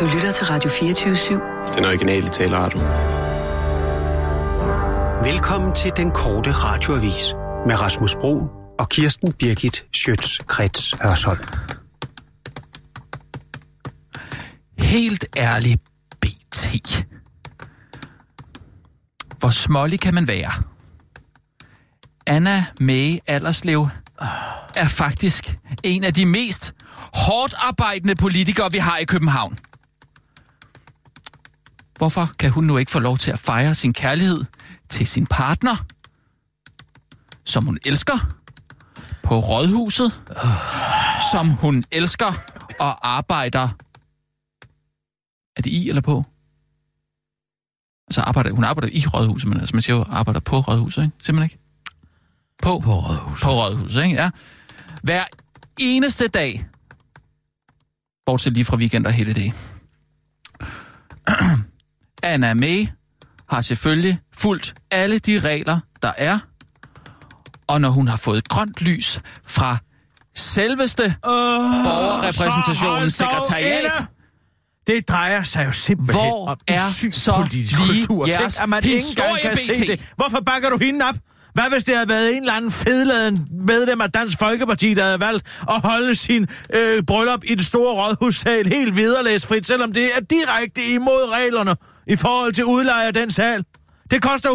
Du lytter til Radio 24-7. Den originale taleradio. Velkommen til den korte radioavis med Rasmus Bro og Kirsten Birgit Schøtz-Krets Hørsholm. Helt ærligt, BT. Hvor smålig kan man være? Anna May Allerslev er faktisk en af de mest hårdt arbejdende politikere, vi har i København. Hvorfor kan hun nu ikke få lov til at fejre sin kærlighed til sin partner, som hun elsker, på rådhuset, som hun elsker og arbejder er det i eller på? Altså arbejder, hun arbejder i rådhuset, men altså man siger jo, arbejder på rådhuset, ikke? Simpelthen ikke? På, På rådhuset. På rådhuset, ikke? Ja. Hver eneste dag, bortset lige fra weekend og hele det. Anna May har selvfølgelig fulgt alle de regler, der er, og når hun har fået grønt lys fra selveste uh, borgerrepræsentationens så hold dog sekretariat. Det drejer sig jo simpelthen Hvor om er syg så politisk lige kultur. Tænk, jeres at man ikke engang kan se BT? det. Hvorfor bakker du hende op? Hvad hvis det havde været en eller anden fedladen medlem af Dansk Folkeparti, der havde valgt at holde sin øh, bryllup i det store rådhussal helt vederlæsfrit, selvom det er direkte imod reglerne i forhold til udleje af den sal? Det koster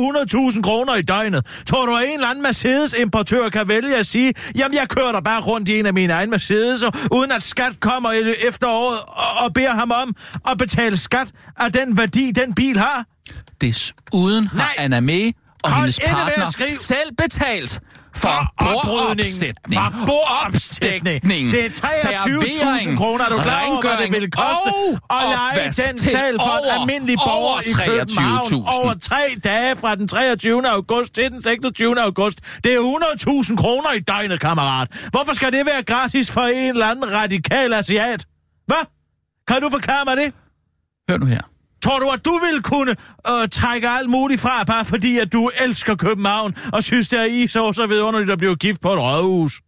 100.000 kroner i døgnet. Tror du, at en eller anden Mercedes-importør kan vælge at sige, jamen jeg kører der bare rundt i en af mine egne Mercedes'er, uden at skat kommer efter året og, og beder ham om at betale skat af den værdi, den bil har? Desuden har Nej. Anna May og Hold hendes partner selv betalt for bordopsætning, For bordopsætning. Det er 23.000 kroner. Er du klar over, hvad det ville koste at lege den sal for en almindelig borger i København over tre dage fra den 23. august til den 26. august? Det er 100.000 kroner i døgnet, kammerat. Hvorfor skal det være gratis for en eller anden radikal asiat? Hvad? Kan du forklare mig det? Hør nu her. Tror du, at du vil kunne øh, trække alt muligt fra, bare fordi, at du elsker København, og synes, det er i så så vidunderligt at blive gift på et rådhus?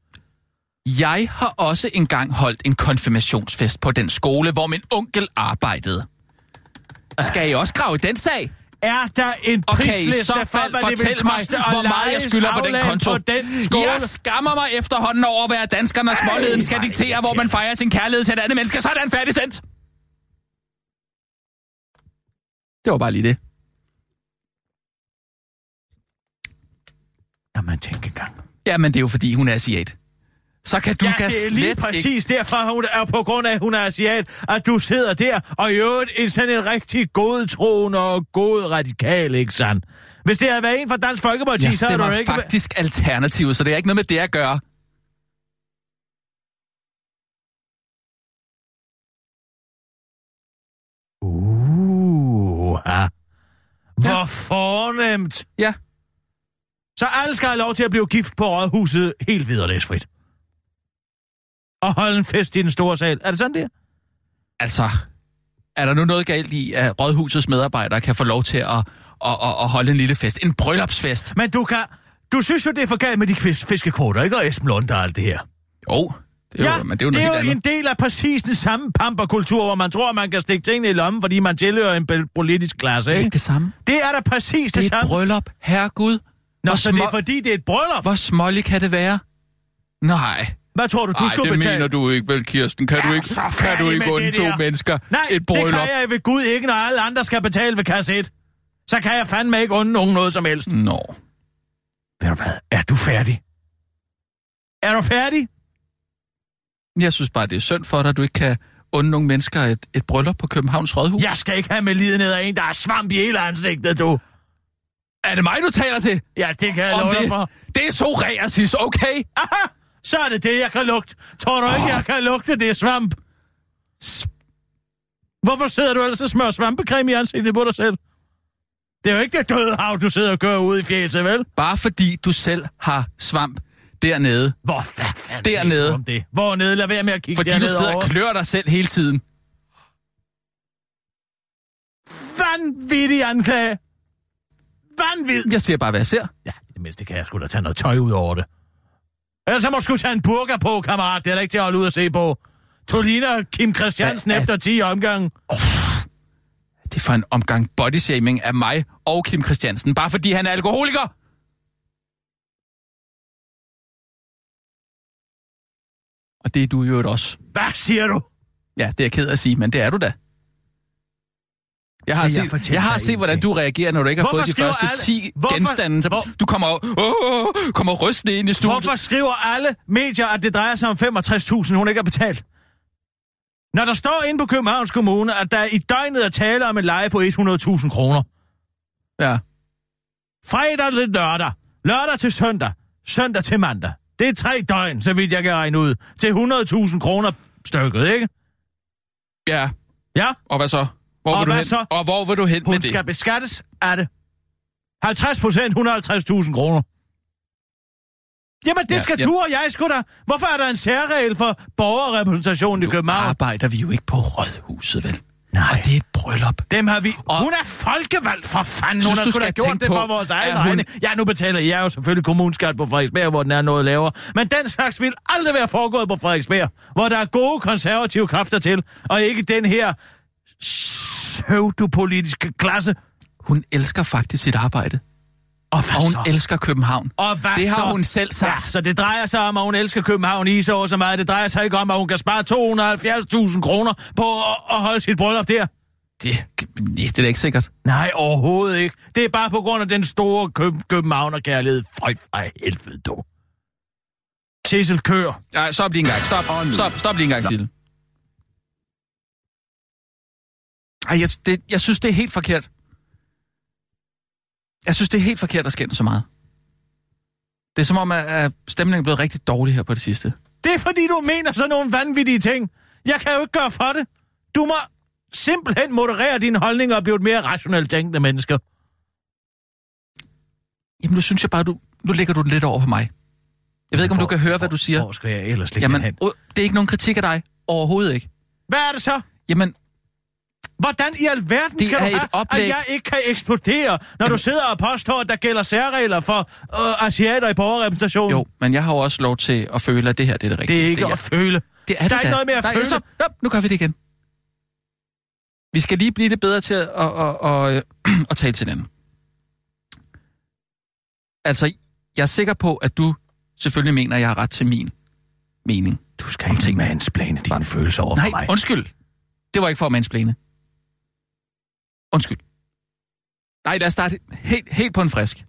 Jeg har også engang holdt en konfirmationsfest på den skole, hvor min onkel arbejdede. Skal I også grave i den sag? Er der en Okay, prisliste så for, hvad det vil fortæl mig, koste hvor meget jeg skylder på den konto. På den skole? Jeg skammer mig efterhånden over, hvad danskernes småleden skal diktere, hvor man fejrer sin kærlighed til et andet menneske. Sådan, færdig Det var bare lige det. Jamen, tænk engang. Jamen, det er jo fordi, hun er asiat. Så kan du Ja, det er lige ikke... præcis derfor, hun er på grund af, at hun er asiat, at du sidder der, og i øvrigt en sådan en rigtig godtroende og god radikal, ikke sandt? Hvis det havde været en fra Dansk Folkeparti, Jeg så havde du ikke... faktisk alternativet, så det er ikke noget med det at gøre. Ja. Hvor fornemt. Ja. Så alle skal have lov til at blive gift på rådhuset helt vederlæsfrit. Og holde en fest i den store sal. Er det sådan, det er? Altså, er der nu noget galt i, at Rådhusets medarbejdere kan få lov til at, at, at, at holde en lille fest? En bryllupsfest? Men du kan... Du synes jo, det er for galt med de fisk- fiskekvoter, ikke? Og Esben Lund og alt det her. Jo, det er jo, men det er jo det er jo andet. en del af præcis den samme pamperkultur, hvor man tror, man kan stikke tingene i lommen, fordi man tilhører en politisk klasse, Det er ikke? det samme. Det er da præcis det, Det er et samme. bryllup. Herregud. Nå, hvor så det er fordi, det er et bryllup. Hvor smålig kan det være? Nej. Hvad tror du, du Ej, skulle det betale? mener du ikke vel, Kirsten. Kan Er du ikke, kan du ikke unde to der? mennesker Nej, et bryllup? det kan jeg ved Gud ikke, når alle andre skal betale ved kasse 1. Så kan jeg fandme ikke unde nogen noget som helst. Nå. Ved du hvad? Er du færdig? Er du færdig? Jeg synes bare, det er synd for dig, at du ikke kan unde nogle mennesker et, et bryllup på Københavns Rådhus. Jeg skal ikke have med lidenhed af en, der er svamp i hele ansigtet, du. Er det mig, du taler til? Ja, det kan jeg Om love det, for. det er psoriasis, okay? Aha! Så er det det, jeg kan lugte. Tror du ikke, jeg kan lugte det svamp? Hvorfor sidder du ellers og smører svampecreme i ansigtet på dig selv? Det er jo ikke det døde hav, du sidder og gør ude i fjeset, vel? Bare fordi du selv har svamp dernede. Hvor fanden Dernede. du om det? Hvor nede? Lad være med at kigge Fordi du dernede sidder over. og klør dig selv hele tiden. Vanvittig anklage. Vanvid. Jeg siger bare, hvad jeg ser. Ja, i det mindste kan jeg sgu da tage noget tøj ud over det. Ellers så må du sgu tage en burka på, kammerat. Det er da ikke til at holde ud og se på. Du ligner Kim Christiansen Hvad er- efter 10 omgange. Det er for en omgang bodyshaming af mig og Kim Christiansen, bare fordi han er alkoholiker. Det er du jo også. Hvad siger du? Ja, det er jeg ked af at sige, men det er du da. Jeg har, jeg set, jeg har set, hvordan du reagerer, når du ikke har Hvorfor fået de første alle- 10 Hvorfor- genstande. Så du kommer, åh, kommer rystende ind i studiet. Hvorfor skriver alle medier, at det drejer sig om 65.000, hun ikke har betalt? Når der står inde på Københavns Kommune, at der i døgnet er tale om en leje på 100.000 kroner. Ja. Fredag til lørdag. Lørdag til søndag. Søndag til mandag. Det er tre døgn, så vidt jeg kan regne ud. Til 100.000 kroner stykket, ikke? ja, Ja, og hvad så? Hvor Og vil du hvad hen? så? Og hvor vil du hen hun med det? skal beskattes af det. 50 procent, 150.000 kroner. Jamen, det Ja, skal ja. du og jeg sgu da. Hvorfor er der en særregel for borgerrepræsentationen i København? arbejder vi jo ikke på rådhuset, vel? Nej. Og det er et bryllup. Dem har vi... Og- Hun er folkevalgt for fanden. Synes, Hun har sgu da gjort tænke det på, for vores egen hun... Ja, nu betaler jeg jo selvfølgelig kommunskat på Frederiksberg, hvor den er noget lavere. Men den slags vil aldrig være foregået på Frederiksberg, hvor der er gode konservative kræfter til, og ikke den her pseudopolitiske klasse. Hun elsker faktisk sit arbejde. Og Og hun så? elsker København. Og hvad det har så? hun selv Ja, sagt. så det drejer sig om, at hun elsker København i så så meget. Det drejer sig ikke om, at hun kan spare 270.000 kroner på at, at holde sit bryllup der. Det, det er ikke sikkert. Nej, overhovedet ikke. Det er bare på grund af den store køb københavnerkærlighed. Føj fra helvede, du. Sissel, kør. Nej, stop lige en gang. Stop, stop, stop lige en gang, Sille. Ej, jeg, det, jeg synes, det er helt forkert. Jeg synes, det er helt forkert at skænde så meget. Det er som om, at, stemningen er blevet rigtig dårlig her på det sidste. Det er fordi, du mener sådan nogle vanvittige ting. Jeg kan jo ikke gøre for det. Du må simpelthen moderere dine holdninger og blive et mere rationelt tænkende menneske. Jamen, nu synes jeg bare, du, nu lægger du den lidt over på mig. Jeg ved ikke, om du kan høre, hvad du siger. Hvor skal jeg ellers lægge Jamen, den hen? det er ikke nogen kritik af dig. Overhovedet ikke. Hvad er det så? Jamen, Hvordan i alverden Det skal er du have, oplæg. at jeg ikke kan eksplodere, når Jamen. du sidder og påstår, at der gælder særregler for øh, asiater i borgerrepræsentationen? jo, men jeg har jo også lov til at føle, at det her det er det rigtige. Det er ikke det at føle. Det er Der er det ikke noget med at Nej, føle. Så, ja, nu gør vi det igen. Vi skal lige blive lidt bedre til at, at, at, at, at tale til den. Altså, jeg er sikker på, at du selvfølgelig mener, at jeg har ret til min mening. Du skal ikke mansplane dine følelser over Nej, for mig. undskyld. Det var ikke for at mansplane. Undskyld. Nej, lad os starte helt, helt på en frisk.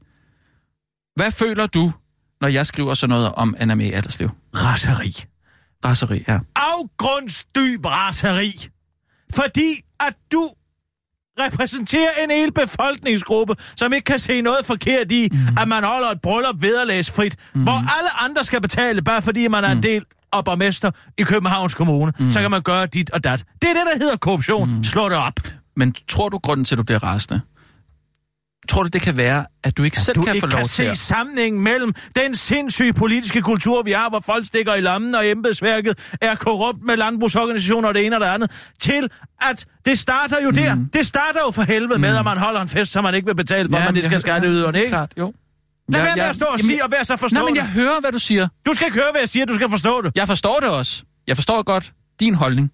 Hvad føler du, når jeg skriver sådan noget om Anna Mae Adderslev? Raseri. Raseri, ja. Afgrundsdyb raseri. Fordi at du repræsenterer en hel befolkningsgruppe, som ikke kan se noget forkert i, mm. at man holder et bryllup vederlagsfrit, mm. hvor alle andre skal betale, bare fordi man er en del og borgmester i Københavns Kommune, mm. så kan man gøre dit og dat. Det er det, der hedder korruption. Mm. Slå det op. Men tror du, grunden til, at du bliver rasende? Tror du, det kan være, at du ikke selv du kan ikke få lov kan til se at... sammenhængen mellem den sindssyge politiske kultur, vi har, hvor folk stikker i lommen, og embedsværket er korrupt med landbrugsorganisationer og det ene og det andet, til at det starter jo der. Mm. Det starter jo for helvede med, at man holder en fest, som man ikke vil betale for, Ja, men det skal skatteyderne, ikke? Klart, jo. Lad Ja, være med ja, at stå og jamen, sige, og være så Nej, men forstående. jeg hører, hvad du siger. Du skal ikke høre, hvad jeg siger, du skal forstå det. Jeg forstår det også. Jeg forstår godt din holdning.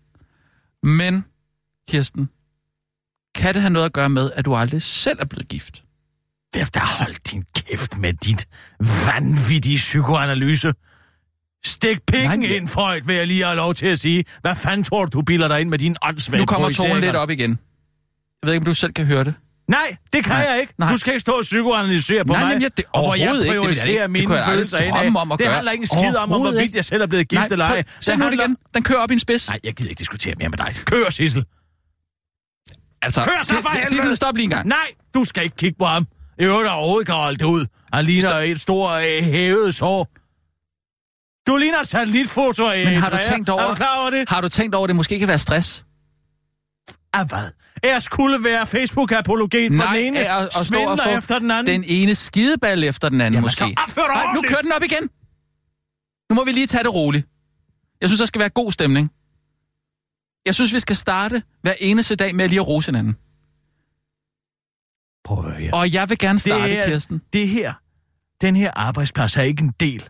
Men, Kirsten, kan det have noget at gøre med, at du aldrig selv er blevet gift? Der hold din kæft med dit vanvittige psykoanalyse. Stik pikken Nej, ja. ind, Freud, vil jeg lige have lov til at sige. Hvad fanden tror du, du bilder dig ind med din åndssvage Nu kommer tonen lidt op igen. Jeg ved ikke, om du selv kan høre det. Nej, det kan Nej, jeg ikke. nej. Du skal ikke stå og psykoanalysere på Nej, mig. jeg- det- og hvor jeg overhovedet ikke. Det jeg prioriterer. Det mine jeg aldrig følelser drømme om at Det handler ikke en skid om, om hvorvidt jeg selv er blevet gift Nej, eller ej. Se nu det igen. Den kører op i en spids. Nej, jeg gider ikke diskutere mere med dig. Kør, Sissel. Altså, Kør så for helvede! Stop lige en gang. Nej, du skal ikke kigge på ham. I øvrigt overhovedet kan holde det ud. Han ligner et stort øh, hævet sår. Du ligner et satellitfoto af Men har du tænkt over- Er du klar over det? Har du tænkt over, at det måske kan være stress? Af hvad? Er skulle være Facebook-apologet for den ene og svindler efter den anden? Den ene skideball efter den anden, Jamen, måske. så Nej, nu kører den op igen. Nu må vi lige tage det roligt. Jeg synes, der skal være god stemning. Jeg synes, vi skal starte hver eneste dag med at lige at rose hinanden. Prøv at høre her. Og jeg vil gerne starte, det, er, Kirsten. det her, den her arbejdsplads er ikke en del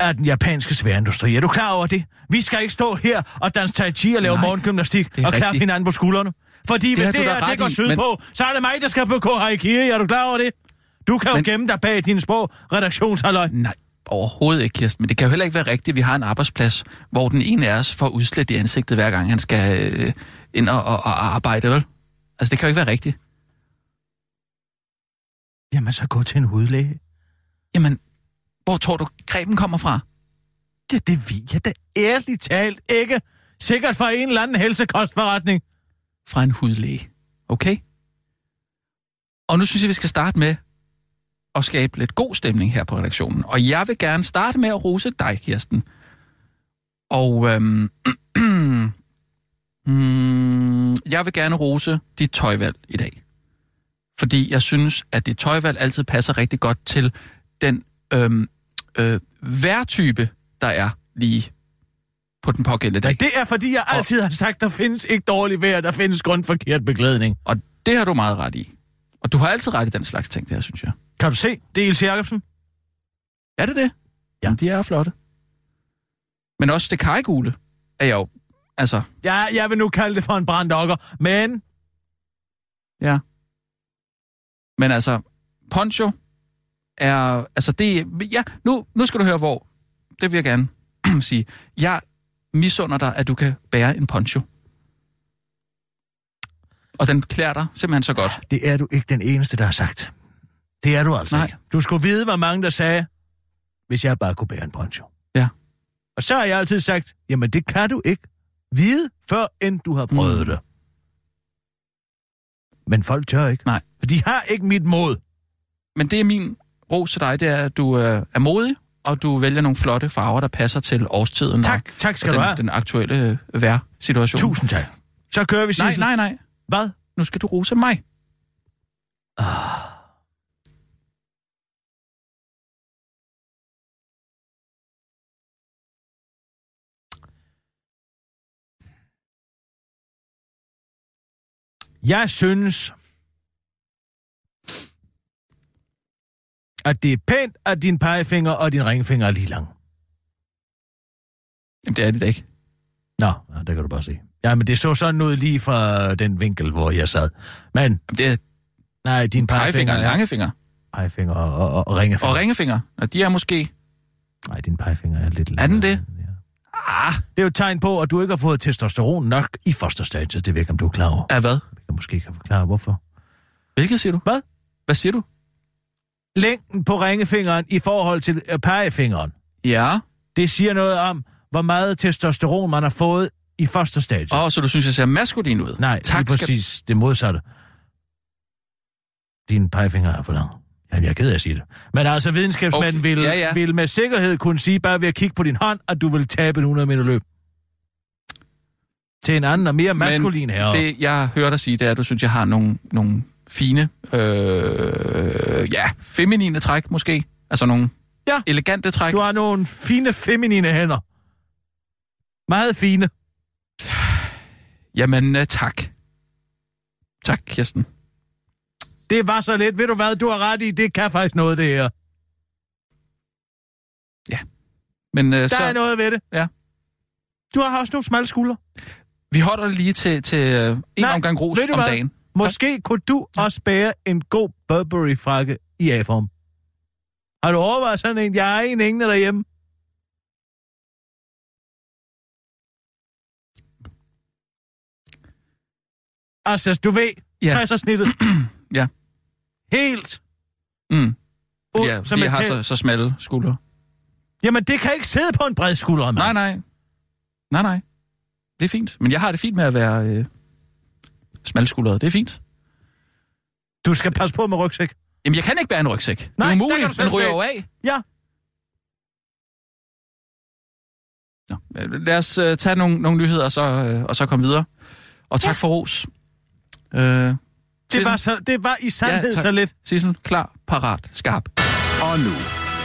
af den japanske sværindustri. Er du klar over det? Vi skal ikke stå her og danse tai chi og lave Nej, morgengymnastik det og klappe rigtigt. hinanden på skuldrene. Fordi hvis det du da her det går sydpå, men- på, så er det mig, der skal på Kohai Er du klar over det? Du kan jo Men- gemme dig bag din små redaktionshalløj. Nej, overhovedet ikke, Kirsten. Men det kan jo heller ikke være rigtigt, at vi har en arbejdsplads, hvor den ene af os får udslæt i ansigtet, hver gang han skal øh, ind og, og, og arbejde, vel? Altså, det kan jo ikke være rigtigt. Jamen, så gå til en hudlæge. Jamen, hvor tror du, cremen kommer fra? Ja, det ved jeg da ærligt talt ikke. Sikkert fra en eller anden helsekostforretning. Fra en hudlæge. Okay? Og nu synes jeg, vi skal starte med at skabe lidt god stemning her på redaktionen. Og jeg vil gerne starte med at rose dig, Kirsten. Og øhm, mm, jeg vil gerne rose dit tøjvalg i dag. Fordi jeg synes, at dit tøjvalg altid passer rigtig godt til den øhm, øh, vejrtype, der er lige på den pågældende dag. Det er, fordi jeg altid har sagt, der findes ikke dårlig vejr, der findes kun forkert beklædning. Og det har du meget ret i. Og du har altid ret i den slags ting, der, synes jeg. Kan du se? Det er Ilse Jacobsen. Er det det? Ja. Jamen, de er flotte. Men også det kajgule er jeg jo... Altså, Ja, jeg vil nu kalde det for en branddokker, men ja. Men altså, poncho er... Altså, det... Ja, nu, nu skal du høre, hvor... Det vil jeg gerne sige. Jeg misunder dig, at du kan bære en poncho. Og den klæder dig simpelthen så godt. det er du ikke den eneste, der har sagt. Det er du altså Nej. ikke. Du skulle vide, hvor mange der sagde, hvis jeg bare kunne bære en poncho. Ja. Og så har jeg altid sagt, jamen det kan du ikke vide, før end du har prøvet Mm. det. Men folk tør ikke. Nej. For de har ikke mit mod. Men det er min ros til dig, det er, at du øh, er modig, og du vælger nogle flotte farver, der passer til årstiden Tak, og, tak skal og du den, have. den aktuelle øh, vejrsituation. Tusind tak. Så kører vi Nej, Sissel. nej, nej. Hvad? Nu skal du rose mig. Jeg synes, at det er pænt, at din pegefinger og din ringfinger er lige lang. Jamen, det er det da ikke. Nå, det kan du bare se. Ja, men det så sådan ud lige fra den vinkel, hvor jeg sad. Men, Jamen, det er nej, din pegefinger pegefinger og er... langefinger. Pegefinger og, og, og, ringefinger. Og ringefinger. Og de er måske... Nej, din pegefinger er lidt Er den længere. det? Ja. Ah, Det er jo et tegn på, at du ikke har fået testosteron nok i fosterstadiet. Det ved ikke, om du er klar over. er hvad? Kan måske kan forklare, hvorfor. Hvilket siger du? Hvad? Hvad siger du? Længden på ringefingeren i forhold til øh, pegefingeren, Ja. det siger noget om, hvor meget testosteron man har fået i fosterstadiet. Åh, så du synes, jeg ser maskulin ud? Nej, tak, lige præcis det modsatte. Din pegefinger er for lang. Jamen, jeg er ked af at sige det. Men altså, videnskabsmanden Okay, vil, ja, ja. vil med sikkerhed kunne sige, bare ved at kigge på din hånd, at du vil tabe et 100 meter løb. Til en anden og mere maskulin herre. Det, jeg hører dig sige, det er, at du synes, jeg har nogle, nogle fine, øh, ja, feminine træk måske. Altså nogle Ja. elegante træk. Du har nogle fine, feminine hænder. Meget fine. Jamen, uh, tak. Tak, Kirsten. Det var så lidt. Ved du hvad, du har ret i. Det kan faktisk noget, det her. Men uh, Der så, er noget ved det. Ja. Du har også nogle smalle skuldre. Vi holder det lige til, til uh, en Nej, omgang ros om hvad? dagen. Måske kunne du også bære en god Burberry-frakke i A-form. Har du overvejet sådan en? Jeg har en hængende derhjemme. Altså, du ved, Ja. 60 snittet. Ja. Helt Mm. ud Ja, som jeg har så, så smalle skuldre. Jamen, det kan ikke sidde på en bred skulder, mand. Nej, nej. Nej, nej. Det er fint. Men jeg har det fint med at være øh, smalskuldret. Det er fint. Du skal passe på med rygsæk. Jamen, jeg kan ikke bære en rygsæk. det Nej, er der kan umuligt. Den ryger jo af. Ja. Nå, øh, lad os øh, tage nogle, nogle nyheder, og så, øh, og så komme videre. Og tak for ros. Øh, Det var, så, det var i sandhed Ja, tak. så lidt. Sissel, klar, parat, skarp. Og nu,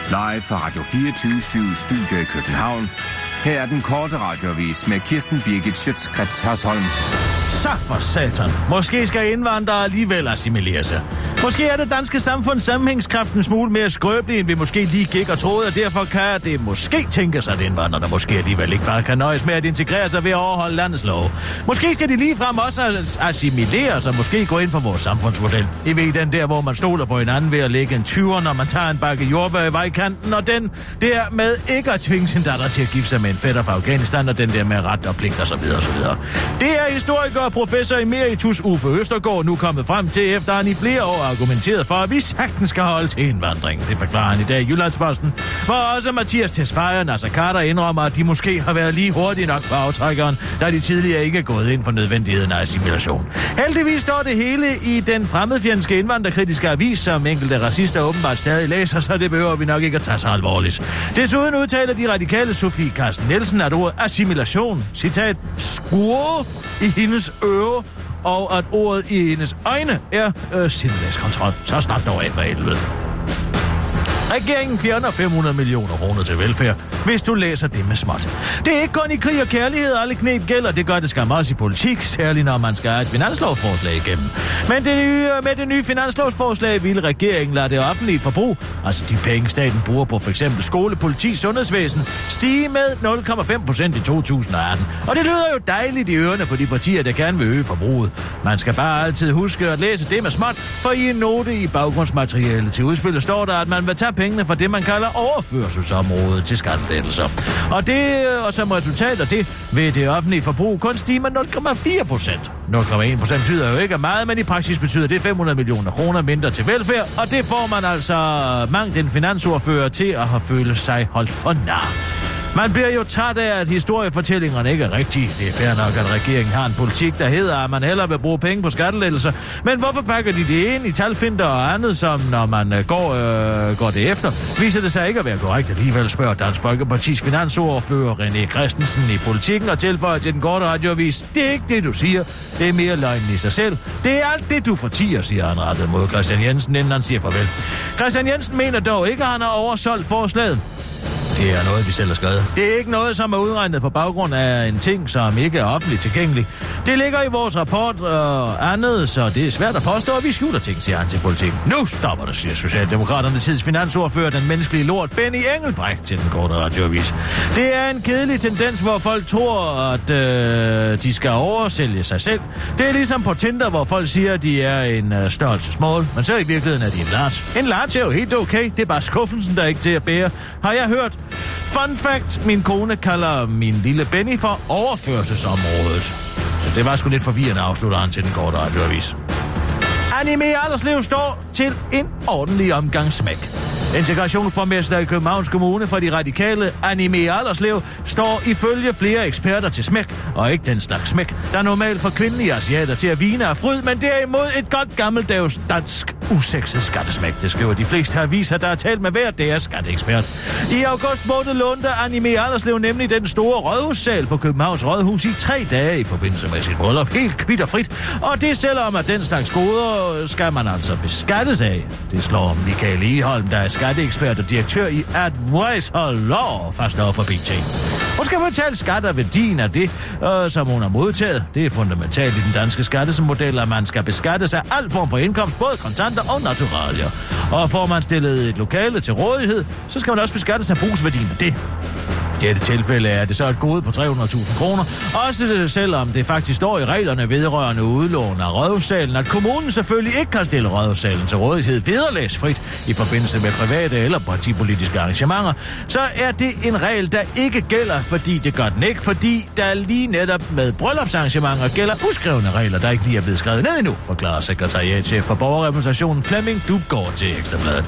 live fra Radio 24 Studio i København. Her er den korte radiovis med Kirsten Birgit Schøtzgrads Hasholm. Så for satan. Måske skal indvandrere alligevel assimilere sig. Måske er det danske samfund sammenhængskraft en smule mere skrøbelig, end vi måske lige gik og troede, og derfor kan det måske tænke sig, at indvandrere, der måske alligevel ikke bare kan nøjes med at integrere sig ved at overholde landets lov. Måske skal de ligefrem også assimilere sig, måske gå ind for vores samfundsmodel. I ved den der, hvor man stoler på hinanden ved at lægge en 20'er, når man tager en bakke jordbær i vejkanten, og den der med ikke at tvinge sin datter til at gifte sig med en fætter fra Afghanistan, og den der med ret og pligt og så videre og så videre. Det er historiker er professor emeritus Uffe Østergaard nu kommet frem til, efter han i flere år argumenteret for, at vi sagtens skal holde til indvandring. Det forklarer han i dag i Jyllandsposten, hvor også Mathias Tesfaye og Nasser Carter indrømmer, at de måske har været lige hurtige nok på aftrækkeren, da de tidligere ikke er gået ind for nødvendigheden af assimilation. Heldigvis står det hele i den fremmedfjendske indvandrerkritiske avis, som enkelte racister åbenbart stadig læser, så det behøver vi nok ikke at tage så alvorligt. Desuden udtaler de radikale Sofie Carsten Nielsen, at ordet assimilation, citat, skur i hendes øre, og at ordet i hendes øjne er øh, sindlæskontrol. Så snart dog af for helvede. Regeringen fjerner 500 millioner kroner til velfærd, hvis du læser det med småt. Det er ikke kun i krig og kærlighed, alle knep gælder. Det gør det skam også i politik, særligt når man skal have et finanslovsforslag igennem. Men det nye, med det nye finanslovsforslag vil regeringen lade det offentlige forbrug, altså de penge staten bruger på f.eks. skole, politi, sundhedsvæsen, stige med 0,5 procent i 2018. Og det lyder jo dejligt i ørerne på de partier, der gerne vil øge forbruget. Man skal bare altid huske at læse det med småt, for i en note i baggrundsmaterialet til udspillet står der, at man vil tage pengene fra det, man kalder overførselsområdet til skattelettelser. Og, det, og som resultat af det vil det offentlige forbrug kun stige med 0,4 procent. 0,1 procent betyder jo ikke meget, men i praksis betyder det 500 millioner kroner mindre til velfærd, og det får man altså mangt en finansordfører til at have følt sig holdt for nar. Man bliver jo træt af, at historiefortællingerne ikke er rigtige. Det er fair nok, at regeringen har en politik, der hedder, at man hellere vil bruge penge på skattelettelser. Men hvorfor pakker de det ind i talfinder og andet, som når man øh, går, øh, går det efter? Viser det sig ikke at være korrekt alligevel, spørger Dansk Folkepartis finansordfører René Christensen i politikken og tilføjer til den korte radioavis. Det er ikke det, du siger. Det er mere løgn i sig selv. Det er alt det, du fortiger, siger han rettet mod Christian Jensen, inden han siger farvel. Christian Jensen mener dog ikke, at han har oversolgt forslaget. Det er noget, vi selv har skrevet. Det er ikke noget, som er udregnet på baggrund af en ting, som ikke er offentligt tilgængelig. Det ligger i vores rapport og andet, så det er svært at påstå, at vi skjuler ting, siger han til politikken. Nu stopper det, siger Socialdemokraterne tids finansordfører, den menneskelige lort, Benny Engelbrecht, til den korte radioavis. Det er en kedelig tendens, hvor folk tror, at øh, de skal oversælge sig selv. Det er ligesom på Tinder, hvor folk siger, at de er en øh, størrelsesmål, men så i virkeligheden er de en large. En large er jo helt okay, det er bare skuffelsen, der er ikke til at bære. Har jeg hørt? Fun fact, min kone kalder min lille Benny for overførselsområdet. Så det var sgu lidt forvirrende, afslutter han til den korte radioavis. Anime Alderslev står til en ordentlig omgang smæk. Integrationsborgmester i Københavns Kommune for de radikale Anime Alderslev står ifølge flere eksperter til smæk, og ikke den slags smæk, der normalt får kvindelige asiater til at vine af fryd, men derimod et godt gammeldags dansk usekset skattesmæk. Det skriver de fleste aviser, der har talt med hver deres skatteekspert. I august måned lånte Anime Alderslev nemlig den store rådhussal på Københavns Rådhus i tre dage i forbindelse med sit bryllup, helt kvitt og frit. Og det selvom, at den slags goder skal man altså beskattes af. Det slår Michael Eholm, der er skatteekspert og direktør i Advice Law, fast over for BT. Hun skal betale skat af værdien af det, øh, som hun har modtaget. Det er fundamentalt i den danske skattesmodel, at man skal beskattes af al form for indkomst, både kontanter og naturalier. Og får man stillet et lokale til rådighed, så skal man også beskattes af brugsværdien af det. Dette tilfælde er det så et gode på 300.000 kroner, også selvom det faktisk står i reglerne vedrørende udlån af rådhussalen, at kommunen selvfølgelig ikke kan stille rådhussalen til rådighed vederlagsfrit i forbindelse med private eller partipolitiske arrangementer, så er det en regel, der ikke gælder, fordi det gør den ikke, fordi der lige netop med bryllupsarrangementer gælder uskrevne regler, der ikke lige er blevet skrevet ned endnu, forklarer sekretariatchef for borgerrepræsentationen Flemming Dubgaard til Ekstrabladet.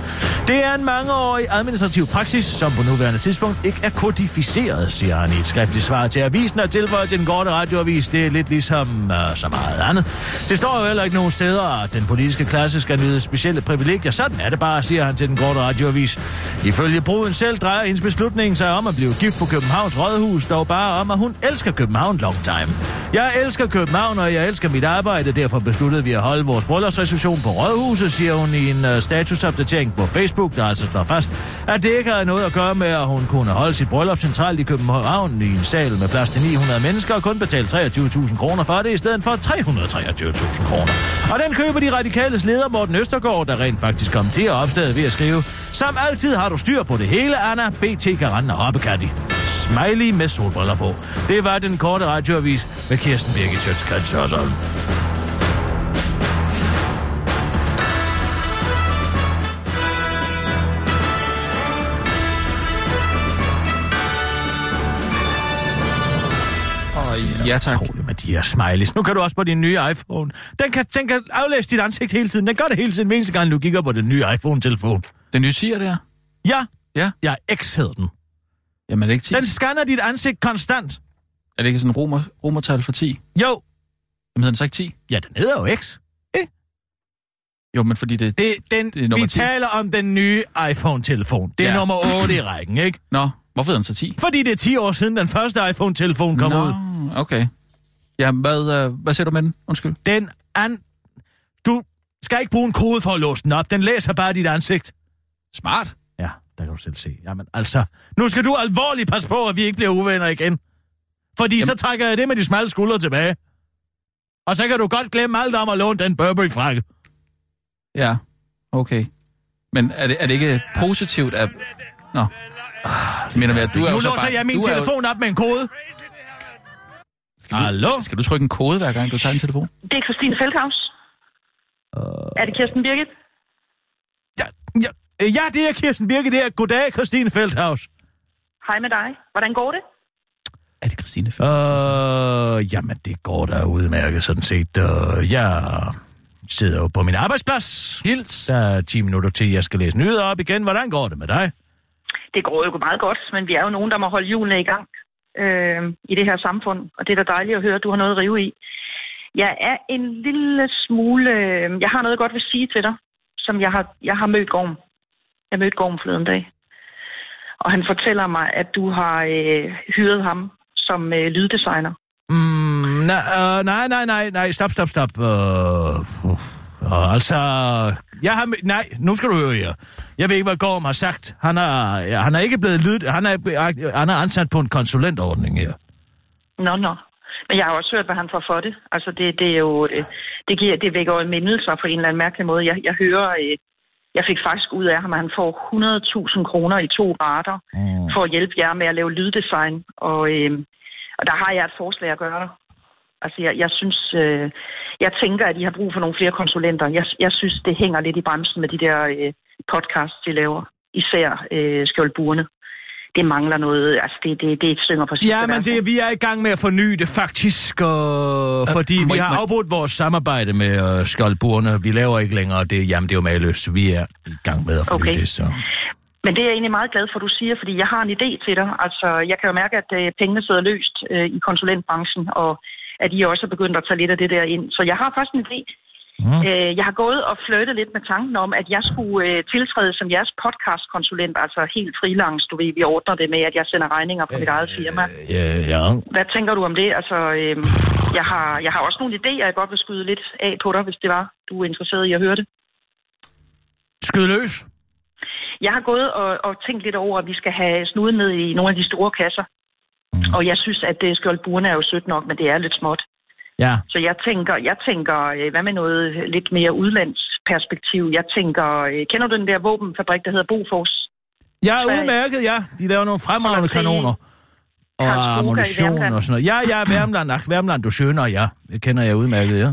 Det er en mangeårig administrativ praksis, som på nuværende tidspunkt ikke er kodificeret certificeret, siger han i et skriftligt svar til avisen og tilføjer til den korte radioavis. Det er lidt ligesom øh, så meget andet. Det står jo heller ikke nogen steder, at den politiske klasse skal nyde specielle privilegier. Sådan er det bare, siger han til den korte radioavis. Ifølge bruden selv drejer hendes beslutning sig om at blive gift på Københavns Rådhus, dog bare om, at hun elsker København long time. Jeg elsker København, og jeg elsker mit arbejde. Derfor besluttede vi at holde vores bryllupsreception på Rådhuset, siger hun i en øh, statusopdatering på Facebook, der altså slår fast, at det ikke havde noget at gøre med, at hun kunne holde sit bryllup centralt i København i en sal med plads til 900 mennesker og kun betalt 23.000 kroner for det, i stedet for 323.000 kroner. Og den køber de radikales leder Morten Østergaard, der rent faktisk kom til at opstedet ved at skrive, som altid har du styr på det hele, Anna, BT kan rende og hoppekatti. Smiley med solbriller på. Det var den korte radioavis med Kirsten Birgit Sjøtskrets Hørsholm. Ja tak. Utroligt med de her smileys. Nu kan du også på din nye iPhone. Den kan, den kan aflæse dit ansigt hele tiden. Den gør det hele tiden, hver eneste gang du kigger på den nye iPhone-telefon. Den nye siger der. Ja, Ja. jeg X hedder den. Jamen er det ikke 10? Den scanner dit ansigt konstant. Er det ikke sådan en romer, romertal for 10? Jo, Jamen hedder den så ikke 10? ja, den hedder jo X. Jo, men fordi det... Det, den, Det er nummer vi 10. taler om den nye iPhone-telefon. Det er Ja. nummer 8 i rækken, ikke? Nå, hvorfor hedder den så 10? Fordi det er 10 år siden, den første iPhone-telefon kom Nå, ud. okay. Ja, hvad, øh, hvad siger du med den? Undskyld. Den an... Du skal ikke bruge en kode for at låse den op. Den læser bare dit ansigt. Smart. Ja, der kan du selv se. Jamen altså, nu skal du alvorligt passe på, at vi ikke bliver uvenner igen. Fordi Jamen. så trækker jeg det med de smalle skuldre tilbage. Og så kan du godt glemme alt om at låne den Burberry-frakke. Ja, okay. Men er det, er det ikke positivt, at... Nå. Mener vi, at du er nu låser bare... jeg min du er jo- telefon op med en kode. Hallo? Skal du trykke en kode, hver gang du tager en telefon? Det er Christine Feldhaus. Er det Kirsten Birgit? Ja, ja, øh, ja, det er Kirsten Birke, det er. Goddag, Christine Feldhaus. Hej med dig. Hvordan går det? Er det Christine? Øh, jamen, det går da udmærket sådan set. Uh, jeg sidder jo på min arbejdsplads. Hils. Der er 10 minutter til, jeg skal læse nyheder op igen. Hvordan går det med dig? Det går jo meget godt, men vi er jo nogen, der må holde hjulene i gang øh, i det her samfund. Og det er da dejligt at høre, at du har noget at rive i. Jeg er en lille smule... Øh, jeg har noget godt vil sige til dig, som jeg har, jeg har mødt Gorm. Jeg mødte Gorm forleden dag. Og han fortæller mig, at du har øh, hyret ham som øh, lyddesigner. Mm, nej, uh, nej, nej, nej, nej, stop, stop, stop. Uh, uh, altså, jeg har... Nej, nu skal du høre her. Jeg ved ikke, hvad Gorm har sagt. Han er, ja, han er ikke blevet lyd... Han er, han er ansat på en konsulentordning her. Nå, nå. Men jeg har også hørt, hvad han får for det. Altså, det, det er jo... øh, Det, giver, det vækker jo mindelser på en eller anden mærkelig måde. Jeg, jeg hører... øh, Jeg fik faktisk ud af ham, at han får 100.000 kroner i to rater Mm. for at hjælpe jer med at lave lyddesign. Og, øh, og der har jeg et forslag at gøre. Altså, jeg, jeg synes... Øh, jeg tænker, at I har brug for nogle flere konsulenter. Jeg, jeg synes, det hænger lidt i bremsen med de der øh, podcasts, de laver. Især øh, skjoldburene. Det mangler noget... Altså, det, det, det synger på sidste Ja, men det, vi er i gang med at forny det faktisk, og, fordi må vi har afbrudt vores samarbejde med uh, Skoldburne. Vi laver ikke længere det. Jamen, det er jo mageløst. Vi er i gang med at forny Okay. det, så... Men det er jeg egentlig meget glad for, at du siger, fordi jeg har en idé til dig. Altså, jeg kan jo mærke, at øh, pengene sidder løst øh, i konsulentbranchen, og at I også er begyndt at tage lidt af det der ind. Så jeg har først en idé. Mm. Øh, jeg har gået og flyttet lidt med tanken om, at jeg skulle øh, tiltræde som jeres podcastkonsulent, altså helt freelance, du ved, vi ordner det med, at jeg sender regninger fra mit eget firma. Ja, ja. Hvad tænker du om det? Altså, øh, jeg, har, jeg har også nogle idéer, jeg godt vil skyde lidt af på dig, hvis det var, du er interesseret i at høre det. Skyd løs. Jeg har gået og, og tænkt lidt over, at vi skal have snuden ned i nogle af de store kasser. Mm. Og jeg synes, at det skjoldburene er jo sødt nok, men det er lidt småt. Ja. Så jeg tænker, jeg tænker, øh, hvad med noget lidt mere udlandsperspektiv? Jeg tænker, øh, kender du den der våbenfabrik, der hedder Bofors? Jeg er udmærket, ja. De laver nogle fremragende kanoner. Og ammunition og sådan noget. Ja, ja, Værmland. Ach, Værmland, du skønner, ja. Det kender jeg udmærket, ja.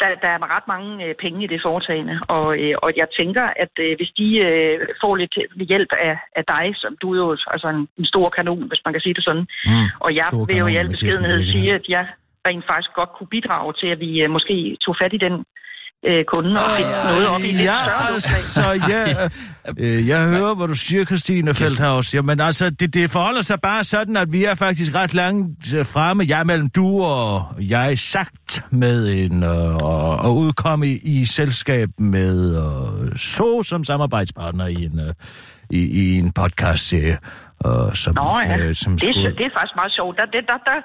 Der, der er ret mange øh, penge i det foretagende, og, øh, og jeg tænker, at øh, hvis de øh, får lidt hjælp af, af dig, som du er jo altså en, en stor kanon, hvis man kan sige det sådan, Mm. og jeg vil jo i al beskedenhed sige, at jeg rent faktisk godt kunne bidrage til, at vi øh, måske tog fat i den øh, kunde og fik noget op i det Ja, altså, så ja, øh, jeg hører, hvad du siger, Christine Feldhaus. Jamen altså, det, det forholder sig bare sådan, at vi er faktisk ret langt øh, fremme, jeg mellem du og jeg, sagt med en øh, og, og udkomme i, i selskab med øh, så som samarbejdspartner i en, øh, i, i en podcast serie. Øh, som, Nå ja, øh, som det, er, skulle... det er faktisk meget sjovt. Der, det, der, der,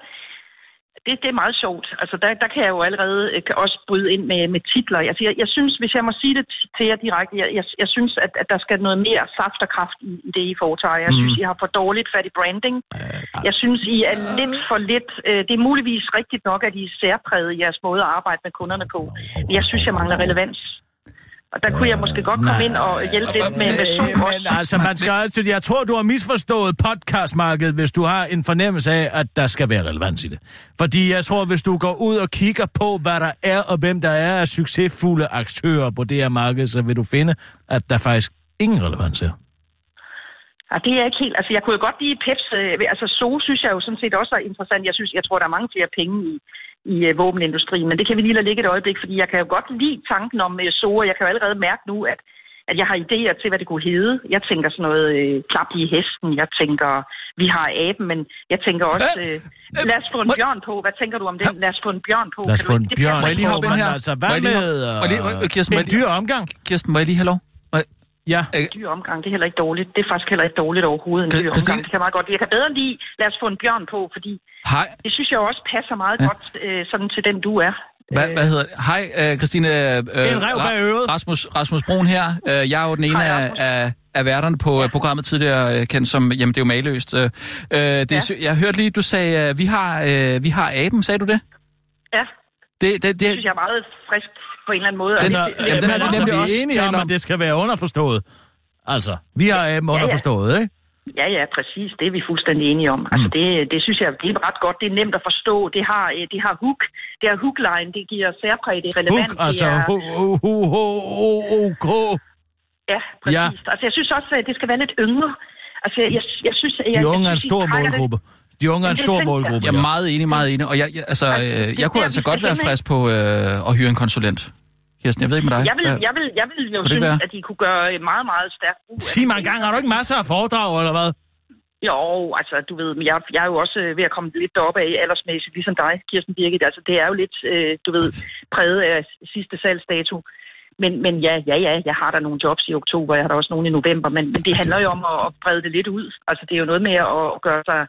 det, det er meget sjovt. Altså, der, der kan jeg jo allerede øh, kan også bryde ind med, med titler. Altså, jeg, jeg synes, hvis jeg må sige det til jer direkte, jeg, jeg, jeg synes, at, at der skal noget mere saft og kraft i, i det, I foretager. Jeg synes, I har for dårligt fat i branding. Jeg synes, I er lidt for lidt... Øh, det er muligvis rigtigt nok, at I er særpræget i jeres måde at arbejde med kunderne på. Men jeg synes, jeg mangler relevans. Og der kunne jeg måske godt komme ind og hjælpe lidt med, med Zoom Men altså, man skal altid... Jeg tror, du har misforstået podcastmarkedet, hvis du har en fornemmelse af, at der skal være relevans i det. Fordi jeg tror, hvis du går ud og kigger på, hvad der er, og hvem der er af succesfulde aktører på det her marked, så vil du finde, at der faktisk ingen relevans er. Ja, det er ikke helt... Altså, jeg kunne jo godt lide Peps... Øh, altså, so synes jeg jo sådan set også er interessant. Jeg synes, jeg tror, der er mange flere penge i, i øh, våbenindustrien, men det kan vi lige lade ligge et øjeblik, fordi jeg kan jo godt lide tanken om øh, so, og jeg kan jo allerede mærke nu, at, at jeg har idéer til, hvad det kunne hedde. Jeg tænker sådan noget øh, klap i hesten, jeg tænker, vi har aben, men jeg tænker også, øh, lad os få en må- bjørn på. Hvad tænker du om det? Lad os få en bjørn på. Lad os få en bjørn Må jeg lige på, hoppe ind men her? Altså, hvad med øh, øh, en lige- dyr omgang? Kirsten, må jeg lige have lov? Må jeg- Ja. dyr omgang, det er heller ikke dårligt. Det er faktisk heller ikke dårligt overhovedet, en dyr Christine- omgang. Det kan jeg meget godt. Jeg kan bedre lide, lad os få en bjørn på, fordi Hej. det synes jeg også passer meget Ja. ja. godt øh, sådan til den, du er. Hvad, hvad hedder det? Hej, øh, Christine. Øh, En ræv bag øret. Rasmus, Rasmus Brun her. Øh, jeg er jo den ene Hej, af, Rasmus. af, af værterne på ja. programmet tidligere, øh, kendt som, jamen det er jo maløst. Øh, øh, det, ja. Jeg hørte lige, du sagde, øh, vi har, øh, vi har aben, sagde du det? Ja, Det, det, det det, synes jeg er meget frisk på en eller anden måde. Altså, Og det- jamen, den vi altså, nemlig også er enige om, at det skal være underforstået. Altså, vi har aben underforstået, ikke? Ja, ja, præcis. Det er vi fuldstændig enige om. Altså, Mm. det, det synes jeg det er ret godt. Det er nemt at forstå. Det har, øh, det har hook. Det har hookline. Det giver særpræg. Det er relevant. Hook, altså, det er, OK. ja, præcis. ja. Ja. Altså, jeg synes også, at det skal være lidt yngre. Altså, jeg, jeg, jeg synes... Jeg, De jeg unge er en stor trækker det- målgruppe. De unge er en stor jeg. målgruppe. jeg er meget enig, meget enig. Og jeg, jeg, altså, Altså, øh, jeg kunne altså godt være frisk på øh, at hyre en konsulent. Kirsten, jeg ved ikke med dig. Jeg vil, Hvad- jeg vil, jeg vil jo synes, være? at de kunne gøre meget, meget stærkt brug af Sig mig det. en gang, har du ikke masser af foredrag, eller hvad? Jo, altså, du ved, men jeg, jeg er jo også øh, ved at komme lidt deroppe af aldersmæssigt, ligesom dig, Kirsten Birgit. Altså, det er jo lidt, øh, du ved, præget af sidste salgsdato. Men, men ja, ja, ja, jeg har der nogle jobs i oktober, jeg har der også nogle i november, men, men det handler jo om at, at brede det lidt ud. Altså, det er jo noget med at, at gøre sig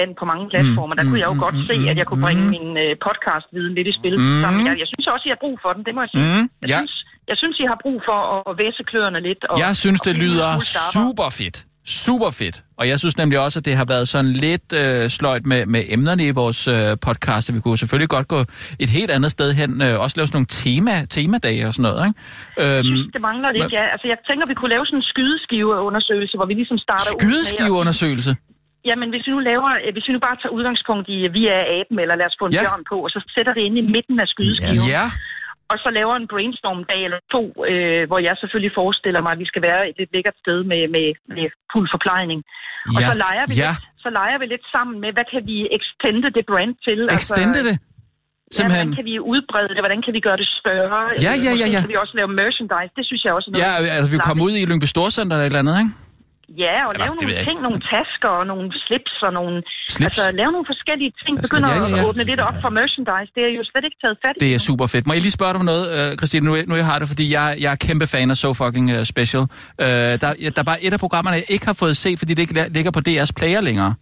vand på mange platformer. Der kunne jeg jo mm, godt mm, se, mm, at jeg kunne bringe mm. min øh, podcast-viden lidt i spil. Mm. Sammen. Jeg, jeg synes også, I har brug for den, det må jeg sige. Mm, Jeg, ja. synes, jeg synes, I har brug for at, væse kløerne lidt. Og, Jeg synes, og det en lyder super fedt. Super fedt. Og jeg synes nemlig også, at det har været sådan lidt øh, sløjt med, med emnerne i vores øh, podcast. Vi kunne selvfølgelig godt gå et helt andet sted hen. Øh, også lave sådan nogle tema, temadage og sådan noget. Ikke? Jeg Øhm, synes, det mangler lidt, ja. Altså, jeg tænker, vi kunne lave sådan en skydeskiveundersøgelse, hvor vi ligesom starter ud med... skydeskiveundersøgelse. Jamen, hvis vi nu laver, øh, hvis vi nu bare tager udgangspunkt i, øh, vi er aben, eller lad os få en Ja. ja. bjørn på, og så sætter det ind i midten af skydeskiven, Ja, og så laver en brainstorm-dag eller to, øh, hvor jeg selvfølgelig forestiller mig, at vi skal være et lidt lækkert sted med, med, med fuld forplejning. Og ja, så leger, vi ja. lidt, så leger vi lidt sammen med, hvad kan vi extende det brand til? Extende det. Ja, Simpelthen. hvordan kan vi udbrede det? Hvordan kan vi gøre det større? Ja, ja, ja, ja. kan vi også lave merchandise. Det synes jeg også er noget. Ja, altså vi kommer ud i Lyngby Storcenter eller et eller andet, ikke? Ja, og Eller, lave jeg nogle ting, nogle tasker og nogle slips og nogle... Slips? Altså, lave nogle forskellige ting. Altså, Begynder ja, ja, ja. at åbne lidt op for merchandise. Det er jo slet ikke taget fat i. Det er super fedt. Må jeg lige spørge dig om noget, øh, Christine, nu, nu jeg har det, fordi jeg, jeg er kæmpe fan af So Fucking uh, Special. Øh, der, ja, der er bare et af programmerne, jeg ikke har fået set, fordi det ikke ligger på DR's player længere.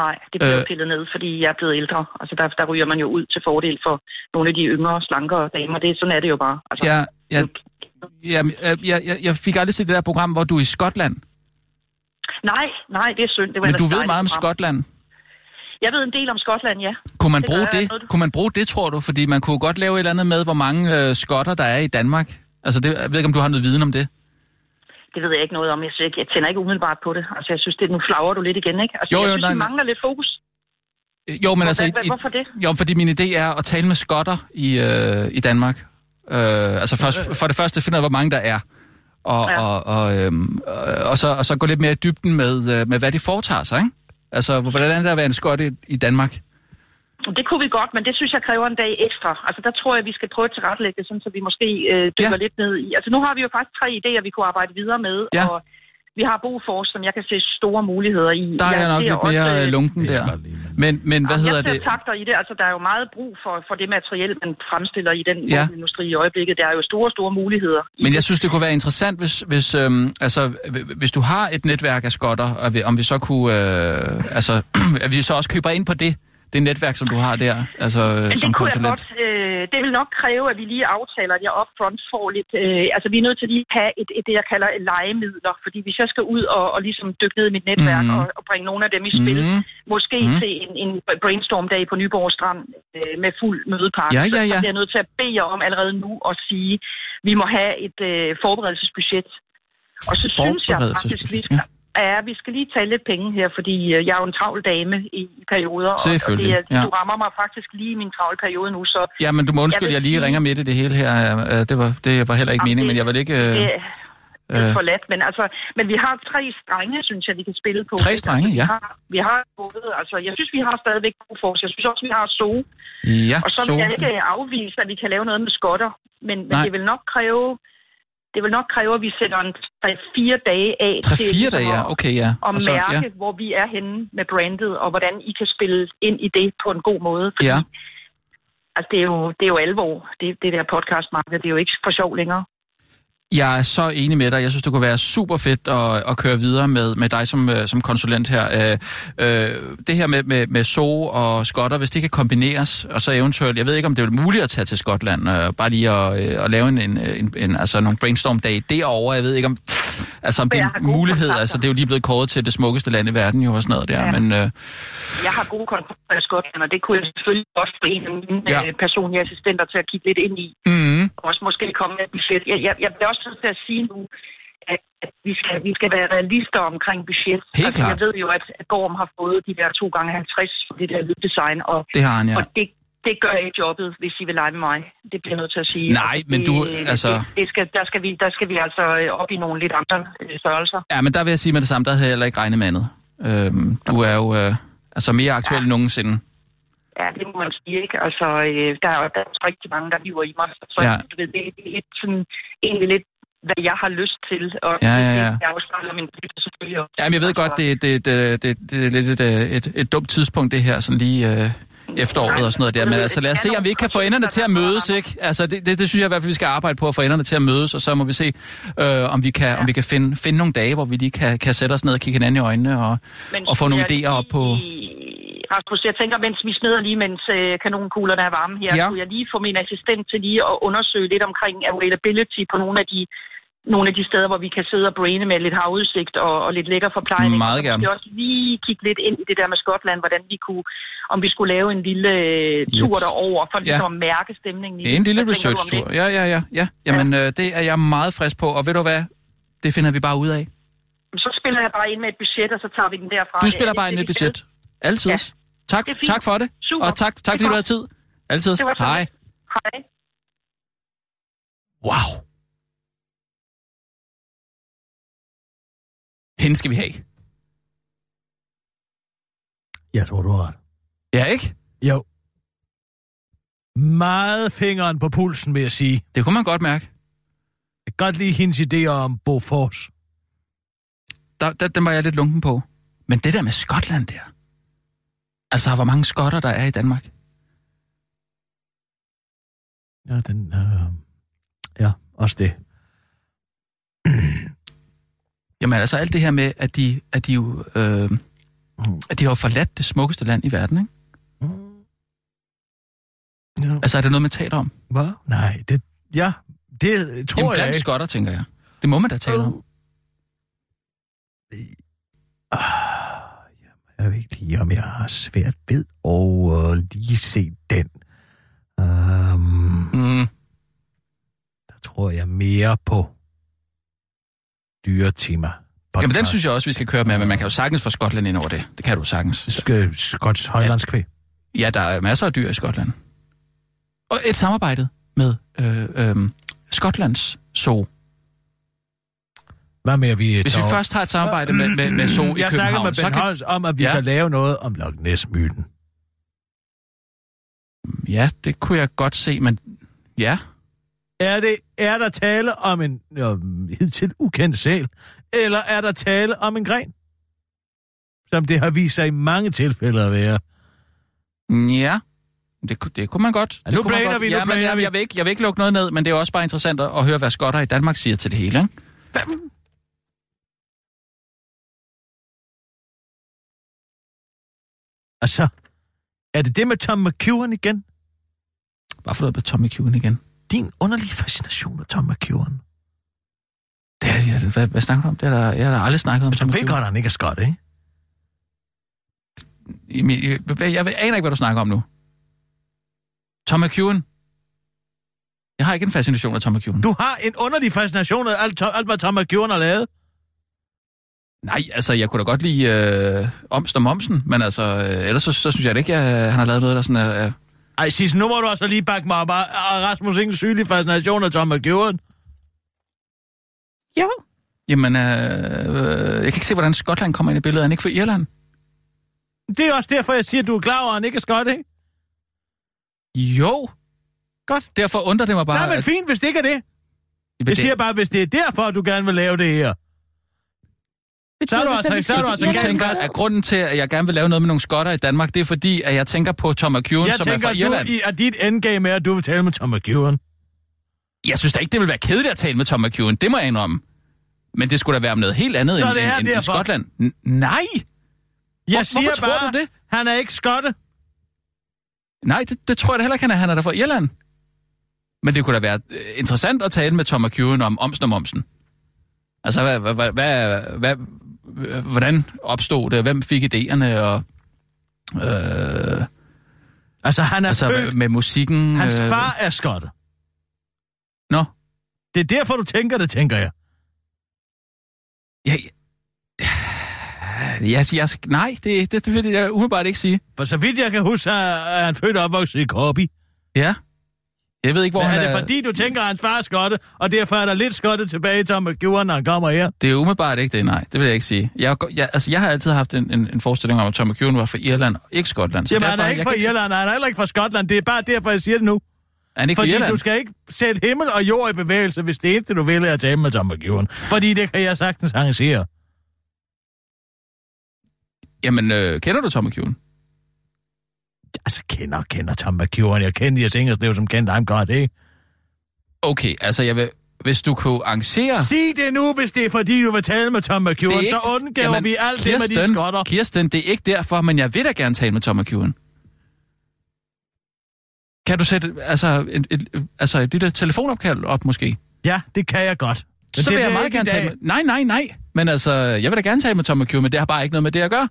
Nej, det bliver Øh. øh... pillet ned, fordi jeg er blevet ældre. Altså, der, der ryger man jo ud til fordel for nogle af de yngre, slankere damer. Det, sådan er det jo bare. Altså, Jeg, jeg, jeg, jeg, jeg, jeg fik aldrig set det der program, hvor du er i Skotland. Nej, nej, det er synd. Det var Men du ved meget om. Skotland. Jeg ved en del om Skotland, ja. Kunne man, Det bruge jeg det? noget. kunne man bruge det, tror du? Fordi man kunne godt lave et eller andet med, hvor mange øh, skotter der er i Danmark. Altså, det, jeg ved ikke, om du har noget viden om det. Det ved jeg ikke noget om. Jeg, synes, jeg tænder ikke umiddelbart på det. Altså, jeg synes, det, nu flager du lidt igen, ikke? Altså, Jo, jeg jo, synes, nej, nej. mangler lidt fokus. Øh, Jo, men altså... Hvad- hvorfor det? Jo, fordi min idé er at tale med skotter i, øh, i Danmark. Øh, altså først, for det første finde ud af, hvor mange der er. Og, ja. Og, og, øhm, øh, og, så, og så gå lidt mere i dybden med, øh, med hvad de foretager sig, ikke? Altså, hvordan er det at være en skot i, Danmark? Det kunne vi godt, men det synes jeg kræver en dag ekstra. Altså, der tror jeg, vi skal prøve at tilrettelægge det, sådan, så vi måske øh, dykker ja. lidt ned i. Altså, nu har vi jo faktisk tre idéer, vi kunne arbejde videre med, Ja. og vi har Bofors, som jeg kan se store muligheder i. Der er jeg nok lidt mere også, øh, øh, lunken der. men- Men, hvad hedder det? takter i det. Altså, der er jo meget brug for, for det materiel, man fremstiller i den Ja. industri i øjeblikket. Der er jo store, store muligheder. Men jeg synes, det kunne være interessant, hvis, hvis, øhm, altså, hvis du har et netværk af skotter, og vi, om vi så kunne, øh, altså, at vi så også køber ind på det, det netværk, som du har der, altså øh, som det kunne jeg konsulent? godt. Øh, det vil nok kræve, at vi lige aftaler, at jeg upfront får lidt... Øh, altså, vi er nødt til lige at have et, et, det, jeg kalder et legemidler. Fordi hvis jeg skal ud og, og ligesom dykke ned i mit netværk mm. og, og bringe nogle af dem i spil, Mhm. måske mm. til en, en brainstorm-dag på Nyborg Strand øh, med fuld mødepark, Ja, ja, så, ja. så bliver jeg nødt til at bede jer om allerede nu at sige, vi må have et øh, forberedelsesbudget. Og så synes jeg faktisk, vi skal, ja. Vi skal lige tage lidt penge her, fordi øh, jeg er jo en travl dame i, i perioder. og- Selvfølgelig, Og det, ja. du rammer mig faktisk lige i min travle periode nu, så Ja, men du må undskylde, Jeg jeg lige ringer midt i det hele her. Øh, Det var, det var heller ikke meningen, men jeg vil ikke... øh, det er øh, forladt. Men, altså, men vi har tre strenge, synes jeg, vi kan spille på. Tre strenge, ja. Vi har, vi har både, altså, jeg synes, vi har stadigvæk god force. Jeg synes også, vi har so. Ja, Og så vil jeg ikke afvise, at vi kan lave noget med skotter. Men, men Nej. det vil nok kræve... Det vil nok kræve, at vi sætter en 3-4 dage af Tre, til fire ligesom dage, ja. at- Okay, ja. at Og så, mærke, ja. hvor vi er henne med brandet, og hvordan I kan spille ind i det på en god måde. Fordi, Ja. Altså, det er jo, det er jo alvor, det, det der podcastmarked. Det er jo ikke for sjov længere. Jeg er så enig med dig. Jeg synes, det kunne være super fedt at, at køre videre med, med dig som, øh, som konsulent her. Øh, øh, det her med, med, med so og skotter, hvis det kan kombineres, og så eventuelt, jeg ved ikke, om det er muligt at tage til Skotland, øh, bare lige at, øh, at lave en, en, en, en, altså nogle brainstorm-dag derovre. Jeg ved ikke, om, altså, om det er en mulighed. Altså, det er jo lige blevet kåret til det smukkeste land i verden, jo, og sådan noget der. Ja. Men øh, Jeg har gode kontakter i Skotland, og det kunne jeg selvfølgelig også få en af mine Ja. ja. personlige assistenter til at kigge lidt ind i. mm, Og også måske komme med et budget. Jeg, jeg, jeg bliver også nødt til at sige nu, at, at vi, skal, vi skal være realister omkring budget. Helt altså, klart. Jeg ved jo, at, at Gorm har fået de der 2 gange 50 for det der lyddesign, og, det har han, ja. og det, det gør ikke jobbet, hvis I vil lege med mig. Det bliver jeg nødt til at sige. Nej, Altså, men du- altså- Det, det skal, der, skal vi, der skal vi altså øh, op i nogle lidt andre øh, størrelser. Ja, men der vil jeg sige med det samme, der havde jeg heller ikke regnet med andet. Øhm, du er jo øh, altså mere aktuel end nogensinde. Ja, det må man sige, ikke? Altså, øh, der, er, der er også rigtig mange, der hiver i mig. Så Ja. ja. du ved, det er lidt sådan, egentlig lidt, hvad jeg har lyst til. Og Ja, ja, ja. Jeg afspejler min lytter selvfølgelig også. Jamen, jeg ved godt, det, det, det, det, det er lidt et, øh, et, et dumt tidspunkt, det her, sådan lige øh, efteråret og sådan noget der. Men altså, lad os se, om vi ikke kan få enderne til at mødes, ikke? Altså, det, det, det synes jeg i hvert fald, vi skal arbejde på, at få enderne til at mødes, og så må vi se, øh, om vi kan, om vi kan finde, finde nogle dage, hvor vi lige kan, kan sætte os ned og kigge hinanden i øjnene, og, Men og få nogle idéer op på... Rasmus, jeg tænker, mens vi smider lige, mens øh, kanonkuglerne er varme her, Ja. skulle jeg lige få min assistent til lige at undersøge lidt omkring availability på nogle af de nogle af de steder, hvor vi kan sidde og braine med lidt havudsigt og, og lidt lækker forplejning. Meget gerne. måske også lige kigge lidt ind i det der med Skotland, hvordan vi kunne, om vi skulle lave en lille øh, tur derover for ligesom Ja. at mærke stemningen i Det er en lille research-tur. Ja, ja, ja. ja. Jamen, øh, det er jeg meget frisk på, og ved du hvad? Det finder vi bare ud af. Så spiller jeg bare ind med et budget, og så tager vi den derfra. Du Er spiller bare ind med vi skal? budget. Altid. Ja. Tak, tak for det. Super. Og tak, tak fordi du havde tid. Altid. Hej. Hej. Wow. Hende skal vi have. Jeg tror, du har ret. Ja, ikke? Jo. Meget fingeren på pulsen, vil jeg sige. Det kunne man godt mærke. Jeg kan godt lide hendes idéer om Bofors. Der, der, den var jeg lidt lunken på. Men det der med Skotland der. Altså, hvor mange skotter der er i Danmark. Ja, den... Øh... Ja, også det. Jamen altså, alt det her med, at de, at de jo... Øh, at de har forladt det smukkeste land i verden, ikke? Ja. Altså, er det noget, man taler om? Hvad? Nej, det... Ja, det tror Jamen, jeg ikke. skotter, tænker jeg. Det må man da tale om. Jeg ved ikke lige, om jeg har svært ved at uh, lige se den. Um, Mm. der tror jeg mere på dyretema. Jamen, den synes jeg også, vi skal køre med, men man kan jo sagtens få Skotland ind over det. Det kan du sagtens. Skal Skots højlandskvæg. Ja, der er masser af dyr i Skotland. Og et samarbejde med øh, øh, Skotlands Zoo. Hvad med, at vi... Hvis vi først har et samarbejde med, med, med Zoo i Jeg snakker København, med så Ben kan... Holst om, at vi ja. kan lave noget om Loch Ness-myten. Ja, det kunne jeg godt se, men ja. Er, det, er der tale om en øh, hidtil ukendt sæl, eller er der tale om en gren? Som det har vist sig i mange tilfælde at være. Ja, det, kunne- det kunne man godt. Ja, nu godt. vi, nu ja, men jeg, jeg, vil ikke, jeg vil ikke lukke noget ned, men det er også bare interessant at, høre, hvad skotter i Danmark siger til det hele. Ikke? Altså, Er det det med Tom McEwan igen? Bare for noget med Tommy Cuban igen. Din underlige fascination med Tom McEwan. Det er, ja, hvad, hvad snakker du om? Det er der, jeg har da aldrig snakket om Du Tommy ved Cuban. godt, at han ikke er skot, ikke? Jamen, Jeg, jeg, jeg, jeg aner ikke, hvad du snakker om nu. Tom McEwan. Jeg har ikke en fascination af Tom McEwan. Du har en underlig fascination af alt, Tom- alt hvad Tom McEwan har lavet. Nej, altså, jeg kunne da godt lide øh, Omst og Momsen, men altså, øh, ellers så, så synes jeg da ikke, at han har lavet noget, der sådan er... Ej, Sisse, nu må du også lige bakke mig op. Er Rasmus ingen sygelig fascination af Tom McEwan? jo. Jamen, øh, øh, jeg kan ikke se, hvordan Skotland kommer ind i billedet. Er han ikke fra Irland? Det er også derfor, jeg siger, at du er klar over, at han ikke er skot, ikke? Jo. Godt. Derfor undrer det mig bare... Nej, men at- fint, hvis det ikke er det. Jamen, Jeg det- siger bare, hvis det er derfor, du gerne vil lave det her. Så er du altså, så er du altså Du tænker, at grunden til, at jeg gerne vil lave noget med nogle skotter i Danmark, det er fordi, at jeg tænker på Tom McEwan, Jeg som er tænker, fra Irland. du, i, at dit endgame er, at du vil tale med Tom McEwan. Jeg synes da ikke, det vil være kedeligt at tale med Tom McEwan. Det må jeg indrømme. Men det skulle da være om noget helt andet Så end, det er end, end, end. Skotland. N- nej! Jeg Hvor- siger hvorfor tror bare, du det? han er ikke skotte. Nej, det, det tror jeg da heller ikke, han er. Han er der fra Irland. Men det kunne da være øh, interessant at tale med Tom McEwan om omsten og momsen. Altså, hvad, hvad, hvad, hvad, hvad, hvordan opstod det? Hvem fik idéerne? Og, øh, Altså, han er altså, født. med, musikken? Hans øh, far er skotte. Nå, Det er derfor, du tænker det, tænker jeg. jeg, jeg, jeg, nej, det, det, det vil jeg umiddelbart ikke sige. For så vidt jeg kan huske, er han født og opvokset i Korbi. Ja. Jeg ved ikke, hvor Men han er det fordi, du tænker, at hans far er skotte, og derfor er der lidt skotte tilbage Tom McEwan, når han kommer her? Det er umiddelbart ikke det, nej. Det vil jeg ikke sige. Jeg, jeg, altså, jeg har altid haft en, en, en forestilling om, at Tom McEwan var fra Irland, og ikke Skotland. Så Jamen, han er derfor- ikke fra Irland, og han er heller ikke fra Skotland. Det er bare derfor, jeg siger det nu. Er han ikke fra Fordi Irland? du skal ikke sætte himmel og jord i bevægelse, hvis det eneste, du vil, er at tale med Tom McEwan. Fordi det kan jeg sagtens arrangere. Jamen, øh, kender du Tom McEwan? Altså, kender, kender Tom McEwan. Jeg kender Jes Ingerslev, som kendte ham godt, ikke? Okay, altså, jeg vil, hvis du kunne arrangere... Sig det nu, hvis det er fordi, du vil tale med Tom McEwan. Så undgæver vi alt det med de skotter. Kirsten, det er ikke derfor, men jeg vil da gerne tale med Tom McEwan. Kan du sætte altså, et, et, altså et lille telefonopkald op, måske? Ja, det kan jeg godt. Men så det vil jeg meget ikke gerne tale med... Nej, nej, nej. Men altså, jeg vil da gerne tale med Tom McEwan, men det har bare ikke noget med det at gøre.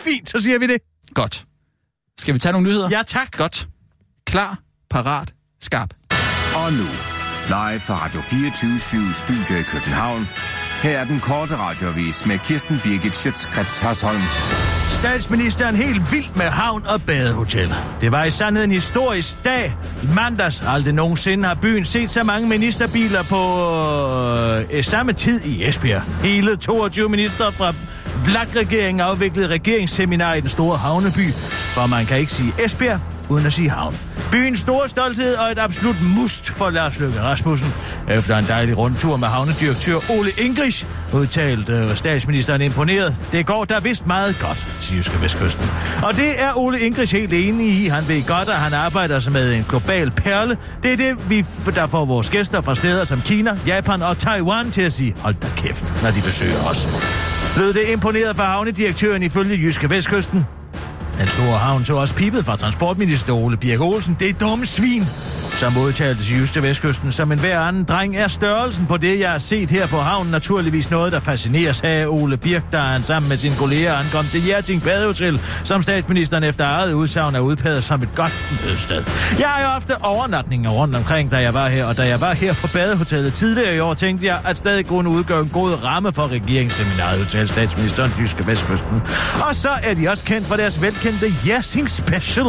Fint, så siger vi det. Godt. Skal vi tage nogle nyheder? Ja, tak. Godt. Klar, parat, skarp. Og nu, live fra Radio 24 Studio i København. Her er den korte radiovis med Kirsten Birgit Schøtzgrads Hasholm. Statsministeren helt vild med havn og badehotel. Det var i sandhed en historisk dag. I mandags aldrig nogensinde har byen set så mange ministerbiler på øh, øh samme tid i Esbjerg. Hele 22 minister fra Vlak-regeringen afviklede regeringsseminar i den store havneby, for man kan ikke sige Esbjerg uden at sige havn. Byens store stolthed og et absolut must for Lars Løkke Rasmussen. Efter en dejlig rundtur med havnedirektør Ole Ingrich udtalte øh, statsministeren imponeret. Det går der vist meget godt til Jyske Vestkysten. Og det er Ole Ingrich helt enig i. Han ved godt, at han arbejder sig med en global perle. Det er det, vi der får vores gæster fra steder som Kina, Japan og Taiwan til at sige, hold da kæft, når de besøger os. Lød det imponeret for havnedirektøren ifølge Jyske Vestkysten? Den store havn tog også pipet fra transportminister Ole Birk Olsen. Det er dumme svin, som udtalte i Jyste Vestkysten. Som en hver anden dreng er størrelsen på det, jeg har set her på havnen, naturligvis noget, der fascineres af Ole Birk, da han sammen med sine kolleger ankom til Hjerting Badehotel, som statsministeren efter eget udsagn er udpeget som et godt mødested. Jeg har jo ofte overnatninger rundt omkring, da jeg var her, og da jeg var her på Badehotellet tidligere i år, tænkte jeg, at stadig kunne udgøre en god ramme for regeringsseminaret, udtalte statsministeren Jyske Vestkysten. Og så er de også kendt for deres velkendte Jersing Special.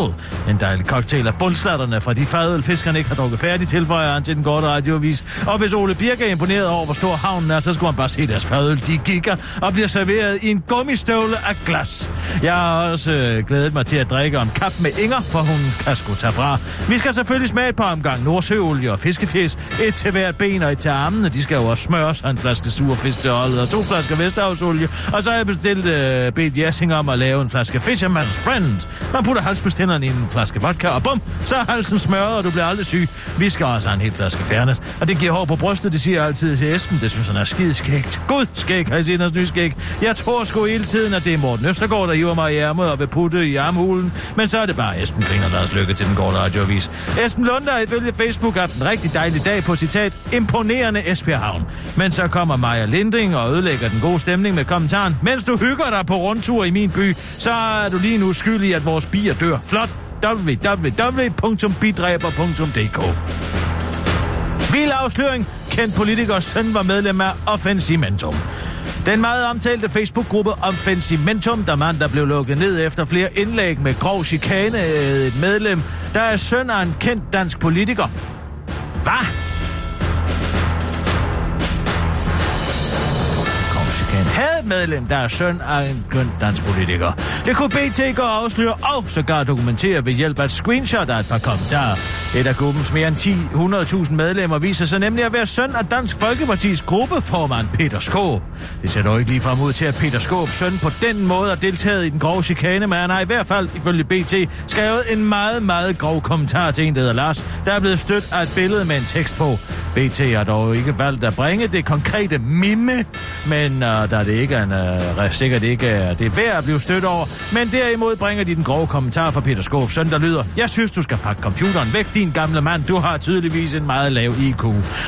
En dejlig cocktail af bundslatterne fra de fadøl, han ikke har drukket færdigt, tilføjer han til den korte radiovis. Og hvis Ole Birk er imponeret over, hvor stor havnen er, så skulle han bare se deres fadøl. De gikker og bliver serveret i en gummistøvle af glas. Jeg har også øh, glædet mig til at drikke om kap med Inger, for hun kan sgu tage fra. Vi skal selvfølgelig smage et par omgang nordsøolie og fiskefjæs. Et til hvert ben og et til armene. De skal jo også smøres og en flaske surfisk til og to flasker Vesterhavsolie. Og så har jeg bestilt øh, bedt Jessing om at lave en flaske Fisherman's Friend. Man putter halsbestænderen i en flaske vodka, og bum, så er halsen smørret, og du bliver aldrig syg. Vi skal også have en helt flaske fjernet. Og det giver hår på brystet, det siger jeg altid til Esben. Det synes han er skide skægt. Gud, skæg, har I set hans nye skæg? Jeg tror sgu hele tiden, at det er Morten Østergaard, der hiver mig i ærmet og vil putte i armhulen. Men så er det bare Esben Klinger, der Lykke til den korte radioavis. Esben Lunde har ifølge Facebook haft en rigtig dejlig dag på citat imponerende Esbjerg Havn. Men så kommer Maja Linding og ødelægger den gode stemning med kommentaren. Mens du hygger dig på rundtur i min by, så er du lige nu skyldig at vores bier dør. Flot www.bidræber.dk Vild afsløring. Kendt politikers søn var medlem af Offensimentum. Den meget omtalte Facebook-gruppe Offensimentum, der mand, der blev lukket ned efter flere indlæg med grov chikane af et medlem, der er søn af en kendt dansk politiker. Hvad? Havde medlem, der er søn af en køn dansk politiker. Det kunne BT gå og afsløre og sågar dokumentere ved hjælp af et screenshot af et par kommentarer. Et af gruppens mere end 10-100.000 medlemmer viser sig nemlig at være søn af Dansk Folkepartis gruppeformand Peter Skåb. Det ser dog ikke lige frem ud til, at Peter Skåbs søn på den måde har deltaget i den grove chikane, men han har i hvert fald, ifølge BT, skrevet en meget, meget grov kommentar til en, der hedder Lars, der er blevet stødt af et billede med en tekst på. BT har dog ikke valgt at bringe det konkrete mime, men uh, der det ikke en, uh, sikkert ikke uh, det er værd at blive stødt over, men derimod bringer de den grove kommentar fra Peter Skov søn, der lyder, jeg synes, du skal pakke computeren væk, din gamle mand, du har tydeligvis en meget lav IQ.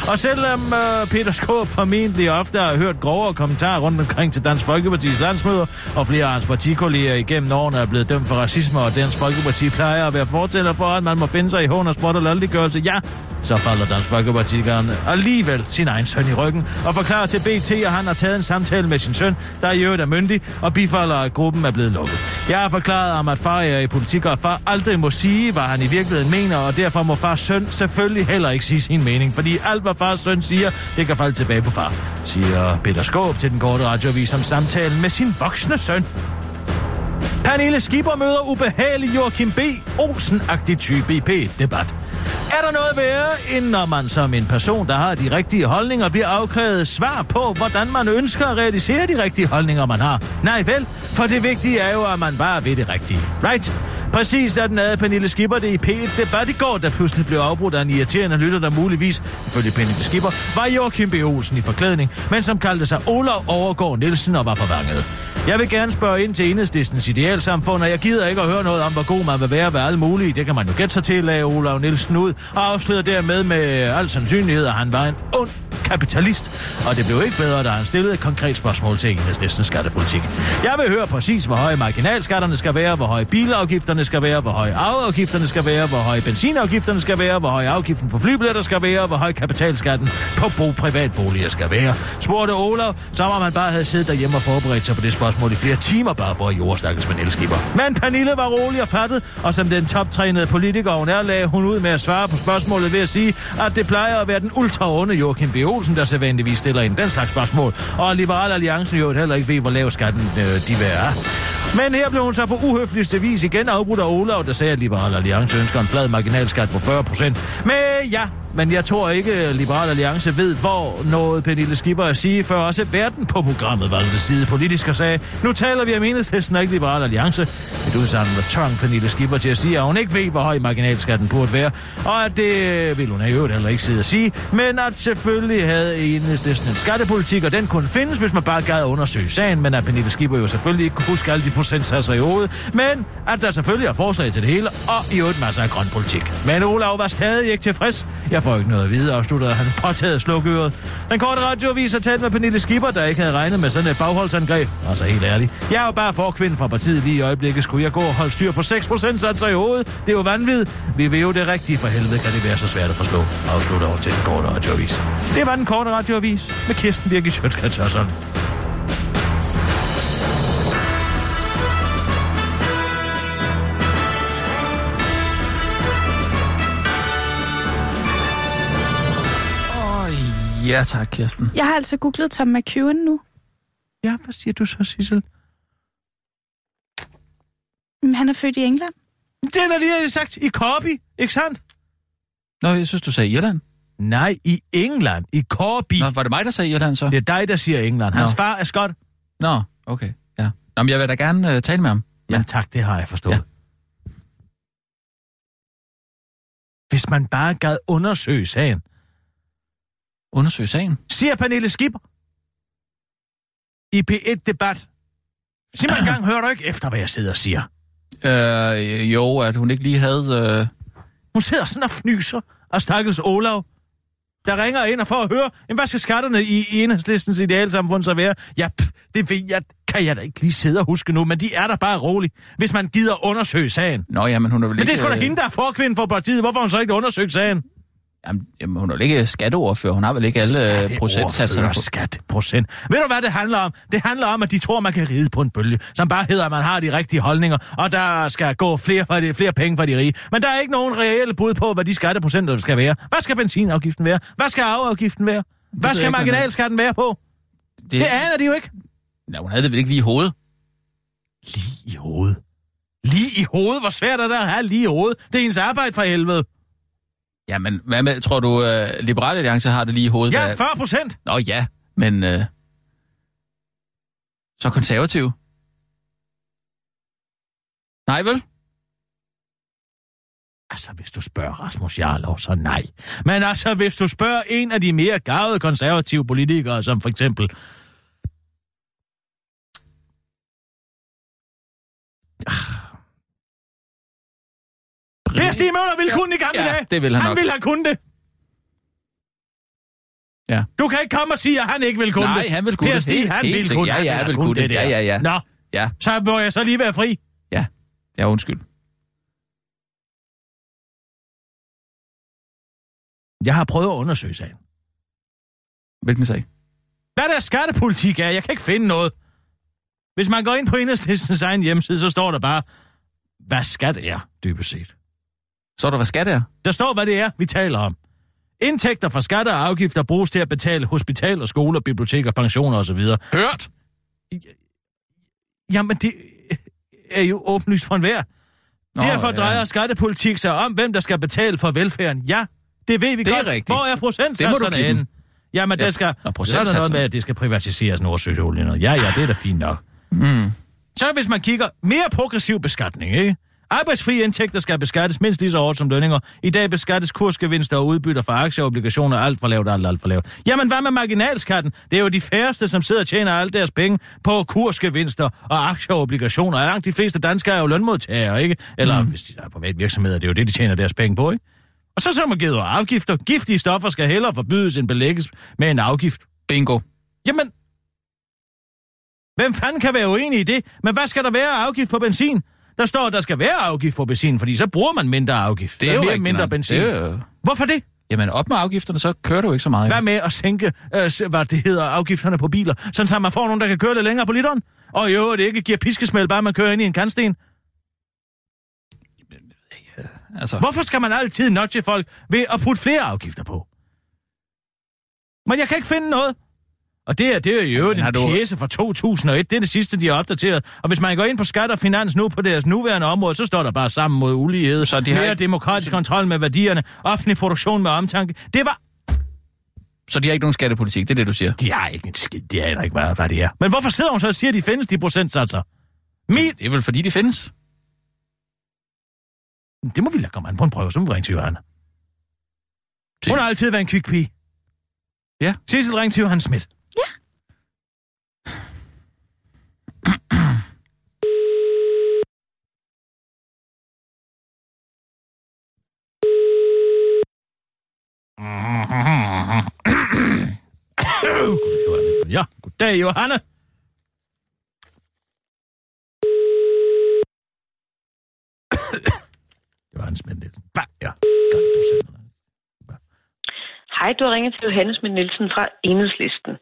Og selvom uh, Peter Skov formentlig ofte har hørt grovere kommentarer rundt omkring til Dansk Folkepartis landsmøder, og flere af hans partikolleger igennem årene er blevet dømt for racisme, og Dansk Folkeparti plejer at være fortæller for, at man må finde sig i hånd og spot og lalliggørelse, ja, så falder Dansk Folkeparti alligevel sin egen søn i ryggen og forklarer til BT, at han har taget en samtale med sin søn, der i øvrigt er myndig, og bifalder, at gruppen er blevet lukket. Jeg har forklaret om, at far er i politik, og far aldrig må sige, hvad han i virkeligheden mener, og derfor må fars søn selvfølgelig heller ikke sige sin mening, fordi alt, hvad fars søn siger, det kan falde tilbage på far, siger Peter Skåb til den korte radioavis om samtalen med sin voksne søn. Pernille Skipper møder ubehagelig Joachim B. Olsen-agtig type i P-debat. Er der noget værre, end når man som en person, der har de rigtige holdninger, bliver afkrævet svar på, hvordan man ønsker at realisere de rigtige holdninger, man har? Nej vel, for det vigtige er jo, at man bare ved det rigtige. Right? Præcis da den havde Pernille Skipper det i P1 debat i går, der pludselig blev afbrudt af en irriterende lytter, der muligvis, ifølge Pernille Skipper, var Joachim B. Olsen i forklædning, men som kaldte sig Olav Overgaard Nielsen og var forvanget. Jeg vil gerne spørge ind til enhedslistens idealsamfund, og jeg gider ikke at høre noget om, hvor god man vil være ved alle mulige. Det kan man jo gætte sig til, lagde Olav Nielsen ud, og afslører dermed med al sandsynlighed, at han var en ond kapitalist. Og det blev ikke bedre, da han stillede et konkret spørgsmål til enhedslistens skattepolitik. Jeg vil høre præcis, hvor høje marginalskatterne skal være, hvor høje bilafgifterne skal være, hvor høje afgifterne skal være, hvor høje benzinafgifterne skal være, hvor høje afgiften på flybilletter skal være, hvor høj kapitalskatten på bo privatboliger skal være. Spurgte Olaf, som om han bare havde siddet derhjemme og forberedt sig på det spørgsmål i flere timer, bare for at jordstakkes med elskipper. Men Pernille var rolig og fattet, og som den toptrænede politiker hun er, lagde hun ud med at svare på spørgsmålet ved at sige, at det plejer at være den ultraonde Joachim B. Olsen, der sædvanligvis stiller ind den slags spørgsmål, og Liberal Alliance jo heller ikke ved, hvor lav skatten øh, de vil er. Men her blev hun så på uhøfligste vis igen afbrudt af Olav, der sagde, at Liberal Alliance ønsker en flad marginalskat på 40 procent. Men ja, men jeg tror ikke, at Liberal Alliance ved, hvor noget Pernille Skipper at sige, før også verden på programmet valgte side politisk og sagde, nu taler vi om enhedslisten og ikke Liberal Alliance. Et udsagn med tvang Pernille Skipper til at sige, at hun ikke ved, hvor høj marginalskatten burde være, og at det vil hun i øvrigt heller ikke sidde at sige, men at selvfølgelig havde enhedslisten en skattepolitik, og den kunne findes, hvis man bare gad undersøge sagen, men at Pernille Skipper jo selvfølgelig ikke kunne huske alle de procentsatser i hovedet, men at der selvfølgelig er forslag til det hele, og i øvrigt masser af grøn politik. Men Olav var stadig ikke tilfreds. Jeg får ikke noget at vide, afsluttede han påtaget slukøret. Den korte radioavis har talt med Pernille Skipper, der ikke havde regnet med sådan et bagholdsangreb. Altså helt ærligt. Jeg er jo bare forkvind fra partiet lige i øjeblikket. Skulle jeg gå og holde styr på 6% satser i hovedet? Det er jo vanvittigt. Vi vil jo det rigtige for helvede, kan det være så svært at forstå. Afslutter over til den korte radioavis. Det var den korte radioavis med Kirsten Birgit Sjøtskrets ja tak, Kirsten. Jeg har altså googlet Tom McEwen nu. Ja, hvad siger du så, Sissel? Han er født i England. Det er lige jeg sagt i Corby, ikke sandt? Nå, jeg synes, du sagde Irland. Nej, i England, i Corby. Nå, var det mig, der sagde Irland så? Det er dig, der siger England. Hans Nå. far er skot. Nå, okay, ja. Nå, men jeg vil da gerne uh, tale med ham. Ja, tak, det har jeg forstået. Ja. Hvis man bare gad undersøge sagen. Undersøg sagen. Siger Pernille Skipper. I P1-debat. Sig mig engang, hører du ikke efter, hvad jeg sidder og siger? Øh, jo, at hun ikke lige havde... Øh... Hun sidder sådan og fnyser og stakkels Olav, der ringer ind og for at høre, hvad skal skatterne i, i enhedslistens idealsamfund så være? Ja, pff, det ved jeg, kan jeg da ikke lige sidde og huske nu, men de er der bare roligt, hvis man gider undersøge sagen. Nå, jamen hun er vel Men ikke... det er sgu da øh, hende, der er forkvinde for partiet. Hvorfor hun så ikke undersøgt sagen? Jamen, jamen, hun er vel ikke skatteordfører. Hun har vel ikke alle øh, procentsatserne på. Skatteprocent. Ved du, hvad det handler om? Det handler om, at de tror, man kan ride på en bølge, som bare hedder, at man har de rigtige holdninger, og der skal gå flere, for de, flere penge fra de rige. Men der er ikke nogen reelle bud på, hvad de skatteprocenter skal være. Hvad skal benzinafgiften være? Hvad skal arveafgiften være? Hvad skal marginalskatten være på? Det, Det aner de jo ikke. ja, hun havde det vel ikke lige i hovedet. Lige i hovedet. Lige i hovedet? Hvor svært er det at have lige i hovedet? Det er ens arbejde for helvede. Jamen, hvad med, tror du, øh, Liberale Alliance har det lige i hovedet? Ja, Hvad- 40 procent. Nå ja, men... Øh, så konservativ? Nej vel? Altså, hvis du spørger Rasmus Jarlov, så nej. Men altså, hvis du spørger en af de mere gavede konservative politikere, som for eksempel... Per Stig Møller ville kunne i gamle Ja, dage. det vil han Han nok. ville have kunnet det. Ja. Du kan ikke komme og sige, at han ikke vil kunne Nej, det. han vil kunne per det. Stig, Helt- han helt vil sikkert. kunne Ja, han ja, ville han vil kunne det. der. Ja, ja, ja. Nå, Ja, så må jeg så lige være fri. ja, undskyld. Jeg har prøvet at undersøge sagen. Hvilken sag? Hvad der skattepolitik er, jeg kan ikke finde noget. Hvis man går ind på enhedslistens egen hjemmeside, så står der bare, hvad skat er, dybest set. Så er der, hvad skat er? Der står, hvad det er, vi taler om. Indtægter fra skatter og afgifter bruges til at betale hospitaler, skoler, biblioteker, pensioner osv. Hørt! Jamen, det er jo åbenlyst for enhver. Nå, Derfor ja. drejer skattepolitik sig om, hvem der skal betale for velfærden. Ja, det ved vi Det er godt. rigtigt. Hvor er Det procentsatserne henne? Jamen, Ja, der skal... og Så er der noget med, at det skal privatiseres Nordsøolie. noget. Ja, ja, det er da fint nok. Mm. Så hvis man kigger mere progressiv beskatning, ikke? Arbejdsfri indtægter skal beskattes mindst lige så hårdt som lønninger. I dag beskattes kursgevinster og udbytter fra aktier og obligationer alt for lavt, alt, alt for lavt. Jamen, hvad med marginalskatten? Det er jo de færreste, som sidder og tjener alle deres penge på kursgevinster og aktier og obligationer. Langt de fleste danskere er jo lønmodtagere, ikke? Eller mm. hvis de er privat virksomheder, det er jo det, de tjener deres penge på, ikke? Og så så man givet afgifter. Giftige stoffer skal hellere forbydes end belægges med en afgift. Bingo. Jamen, hvem fanden kan være uenig i det? Men hvad skal der være af afgift på benzin? Der står, at der skal være afgift på benzin, fordi så bruger man mindre afgift. Det er Der jo mere mindre nok. benzin. Det er, Hvorfor det? jamen, op med afgifterne, så kører du ikke så meget. Hvad med at sænke, øh, hvad det hedder, afgifterne på biler, sådan så man får nogen, der kan køre lidt længere på literen? Og jo, det ikke giver piskesmæld, bare man kører ind i en kantsten. Altså, Hvorfor skal man altid nudge folk ved at putte flere afgifter på? Men jeg kan ikke finde noget. Og det er, det er jo Men en du- pjæse fra 2001. Det er det sidste, de har opdateret. Og hvis man går ind på skat og finans nu på deres nuværende område, så står der bare sammen mod ulighed. Så de har mere ikke- demokratisk kontrol med værdierne. Offentlig produktion med omtanke. Det var... så de har ikke nogen skattepolitik, det er det, du siger. De har ikke en skid. Det er ikke, hvad, hvad det er. Men hvorfor sidder hun så og siger, at de findes, de procentsatser? Mit... Det er vel fordi, de findes. Det må vi lade komme an på en prøve, så må vi ringe til Johanna. Hun har altid været en kvik pige. Ja. Cecil, ring til Johan Schmidt. Goddag, Johanne. Goddag, Johanne. Johanne Schmidt Nielsen. Hvad? Ja, gang du sender den. Hej, du har ringet til Johannes Schmidt Nielsen fra Enhedslisten.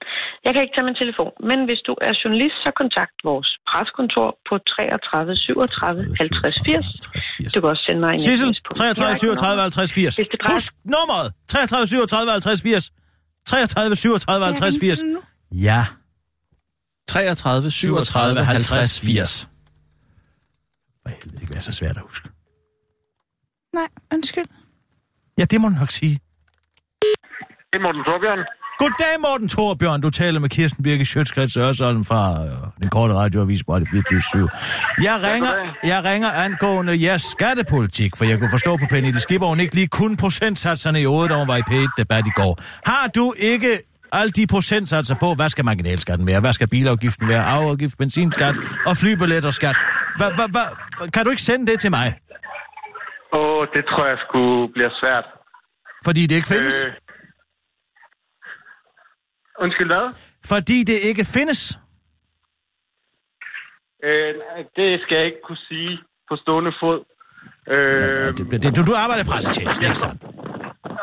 Jeg kan ikke tage min telefon, men hvis du er journalist, så kontakt vores preskontor på 33 37 50 80. Du kan også sende mig en Sissel, sms på 33 37 50 80. Hvis det drejer- Husk nummeret. 33 37 50 80. 33 37 50 80. Ja. 33, 37, 50, 80. For helvede, det kan være så svært at huske. Nej, undskyld. Ja, det må du nok sige. Det er Morten Torbjørn. Goddag, Morten Torbjørn. Du taler med Kirsten Birke Sjøtskreds Ørsholm fra øh, den korte radioavis på Radio 24 Jeg ringer, jeg ringer angående jeres skattepolitik, for jeg kunne forstå på Pernille Skipper, hun ikke lige kun procentsatserne i hovedet, da hun var i P1-debat i går. Har du ikke alle de procentsatser på, hvad skal marginalskatten være, hvad skal bilafgiften være, afgift, benzinskat og flybilletterskat? Hva, hva, hva, kan du ikke sende det til mig? Åh, oh, det tror jeg skulle bliver svært. Fordi det ikke findes? Øh... Undskyld hvad? Fordi det ikke findes? Øh, det skal jeg ikke kunne sige på stående fod. Øh, Det, det, du, du arbejder i pressetjenesten, ikke sandt?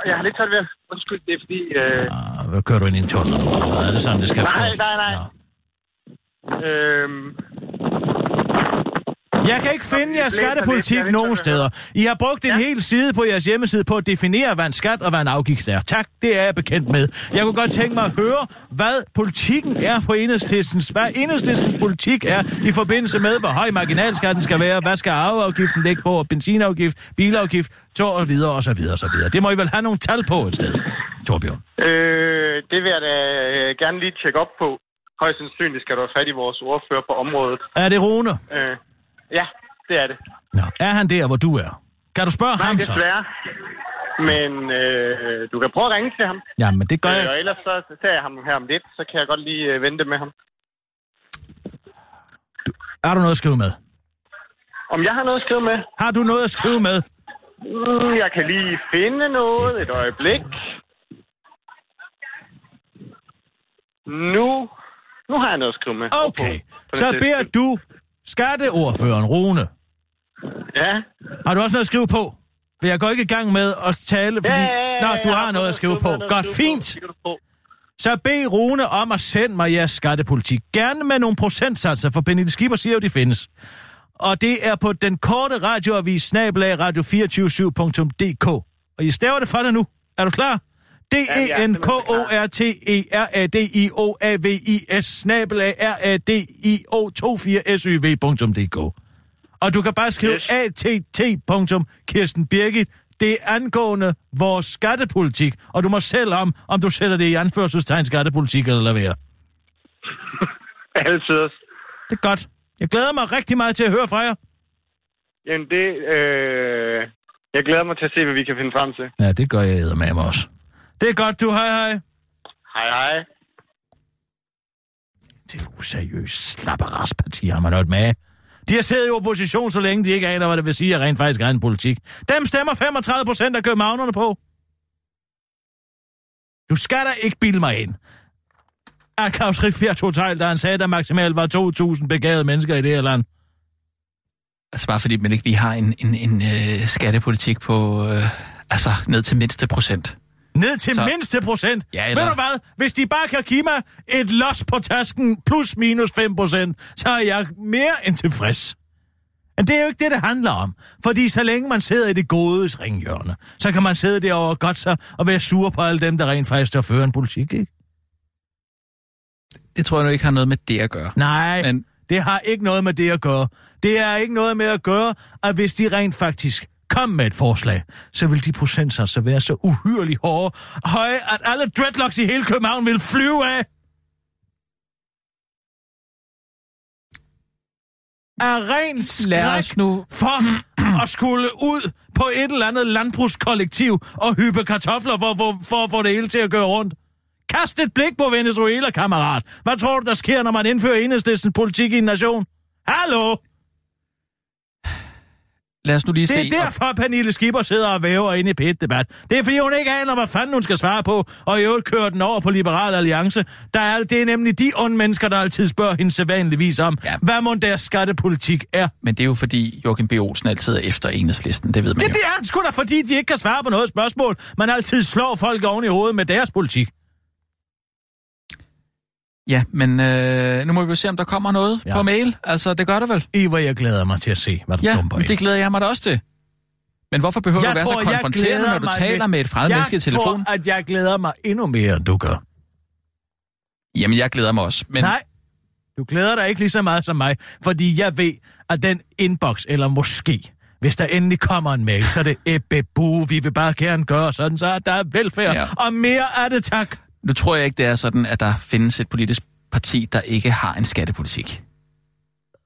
Jeg har lidt svært ved at... Undskyld, det er fordi... Øh, Ah, hvad kører du ind i en tunnel nu, eller hvad? Er det sådan, det skal Nej, forstås? nej, nej. Nå. øh, Jeg kan ikke finde jeres skattepolitik nogen steder. I har brugt en hel side på jeres hjemmeside på at definere, hvad en skat og hvad en afgift er. Tak, det er jeg bekendt med. Jeg kunne godt tænke mig at høre, hvad politikken er på enhedslistens, hvad enhedslistens politik er i forbindelse med, hvor høj marginalskatten skal være, hvad skal arveafgiften ligge på, benzinafgift, bilafgift, så og videre og så videre og så videre. Det må I vel have nogle tal på et sted, Torbjørn. øh, det vil jeg da øh, gerne lige tjekke op på. Højst sandsynligt skal du have fat i vores ordfører på området. Er det Rune? Øh, ja, det er det. Nå. Er han der, hvor du er? Kan du spørge Nej, ham så? desværre. Men øh, du kan prøve at ringe til ham. Jamen, det gør Øh, jeg. og ellers så ser jeg ham her om lidt, så kan jeg godt lige øh, vente med ham. Er du noget at skrive med? Om jeg har noget at skrive med? Har du noget at skrive med? Mm, jeg kan lige finde noget et øjeblik. Nu, nu har jeg noget at skrive med. Okay, På- på så beder du skatteordføreren Rune. Ja, Har du også noget at skrive på? For jeg går ikke i gang med at tale, fordi... Ja, ja, ja, Nå, du har noget at skrive på. Godt, fint. Så bed Rune om at sende mig jeres skattepolitik. Gerne med nogle procentsatser, for Pernille Skipper siger jo, de findes. Og det er på den korte radioavis snabelag radio247.dk. Og I staver det for dig nu. Er du klar? D e n k o r t e r a d i o a v i s snabelag r a d i o 24 s y v.dk. Og du kan bare skrive Yes. att. Birgit. Det er angående vores skattepolitik, og du må selv om, om du sætter det i anførselstegn skattepolitik eller lade være. Altid. Det er godt. Jeg glæder mig rigtig meget til at høre fra jer. Jamen det, øh, jeg glæder mig til at se, hvad vi kan finde frem til. Ja, det gør jeg med mig også. Det er godt, du. Hej, hej. Hej hej. Det er useriøst slapperasparti, har man hørt med. De har siddet i opposition, så længe de ikke aner, hvad det vil sige, at rent faktisk er en politik. Dem stemmer 35 procent af københavnerne på. Du skal da ikke bilde mig ind. At Claus Riffbjerg tog da han sagde, at der maksimalt var 2.000 begavede mennesker i det her land. Altså bare fordi man ikke lige har en, en, en øh, skattepolitik på, øh, altså ned til mindste procent. Ned til Så- mindste procent. Ja, Ved eller- du hvad? Hvis de bare kan give mig et los på tasken plus minus 5 procent, så er jeg mere end tilfreds. Men det er jo ikke det, det handler om. Fordi så længe man sidder i det gode ringhjørne, så kan man sidde derovre og godt sig og være sur på alle dem, der rent faktisk står fører en politik, ikke? Det tror jeg nu ikke har noget med det at gøre. Nej, Men... Men det har ikke noget med det at gøre. Det er ikke noget med at gøre, at hvis de rent faktisk kom med et forslag, så vil de procentsatser være så uhyrligt hårde, høje, at alle dreadlocks i hele København vil flyve af. Af ren skræk nu... for at skulle ud på et eller andet landbrugskollektiv og hyppe kartofler for, for, for at få det hele til at gøre rundt. Kast et blik på Venezuela, kammerat. Hvad tror du, der sker, når man indfører enhedslistens politik i en nation? Hallo? Lad os nu lige Det se... er derfor, Pernille Skipper sidder og væver inde i pæt-debat. Det er fordi, hun ikke aner, hvad fanden hun skal svare på, og i øvrigt kører den over på Liberal Alliance. Der er, det er nemlig de onde mennesker, der altid spørger hende sædvanligvis om, ja. Hvad må deres skattepolitik er. Men det er jo fordi, Joachim B. Olsen altid er efter enhedslisten. Det ved man Det, jo. det er sgu da, fordi de ikke kan svare på noget spørgsmål. Man altid slår folk oven i hovedet med deres politik. Ja, men øh, nu må vi jo se, om der kommer noget Ja. ja. på mail. Altså, det gør der vel? Hvor jeg glæder mig til at se, hvad der Ja, dumper ind. det glæder jeg mig da også til. Men hvorfor behøver Jeg du være tror, så jeg konfronterende, når du taler med- med et fremmed jeg menneske i telefon? tror, at jeg glæder mig endnu mere, end du gør. Jamen, jeg glæder mig også. Men Nej, du glæder dig ikke lige så meget som mig, fordi jeg ved, at den inbox, eller måske, hvis der endelig kommer en mail, så er det ebbebu, vi vil bare gerne gøre sådan, så der er velfærd, ja. Ja. og mere er det tak. Nu tror jeg ikke, det er sådan, at der findes et politisk parti, der ikke har en skattepolitik.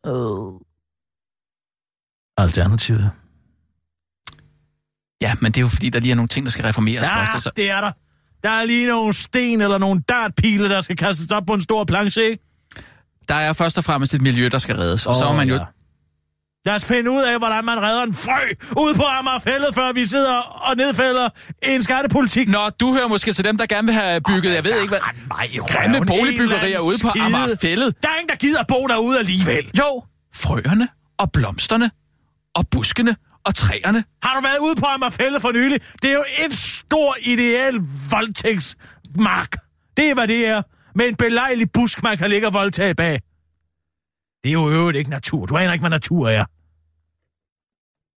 Øh. Alternativet. Ja, men det er jo fordi, der lige er nogle ting, der skal reformeres Ja, først. Så... det er der. Der er lige nogle sten eller nogle dartpile, der skal kastes op på en stor planche, ikke? Der er først og fremmest et miljø, der skal reddes. Og så er man jo... ja. Lad os finde ud af, hvordan man redder en frø ude på Amagerfældet, før vi sidder og nedfælder en skattepolitik. Nå, du hører måske til dem, der gerne vil have bygget, jeg ved ikke hvad... Grimme boligbyggerier ude på Amagerfællet. Der er ingen, der gider bo derude alligevel. Jo, frøerne og blomsterne og buskene og træerne. Har du været ude på Amagerfældet for nylig? Det er jo en stor ideal voldtægtsmark. Det er, hvad det er. Med en belejlig busk, man kan ligge og voldtage bag. Det er jo øvrigt ikke natur. Du aner ikke, hvad natur er.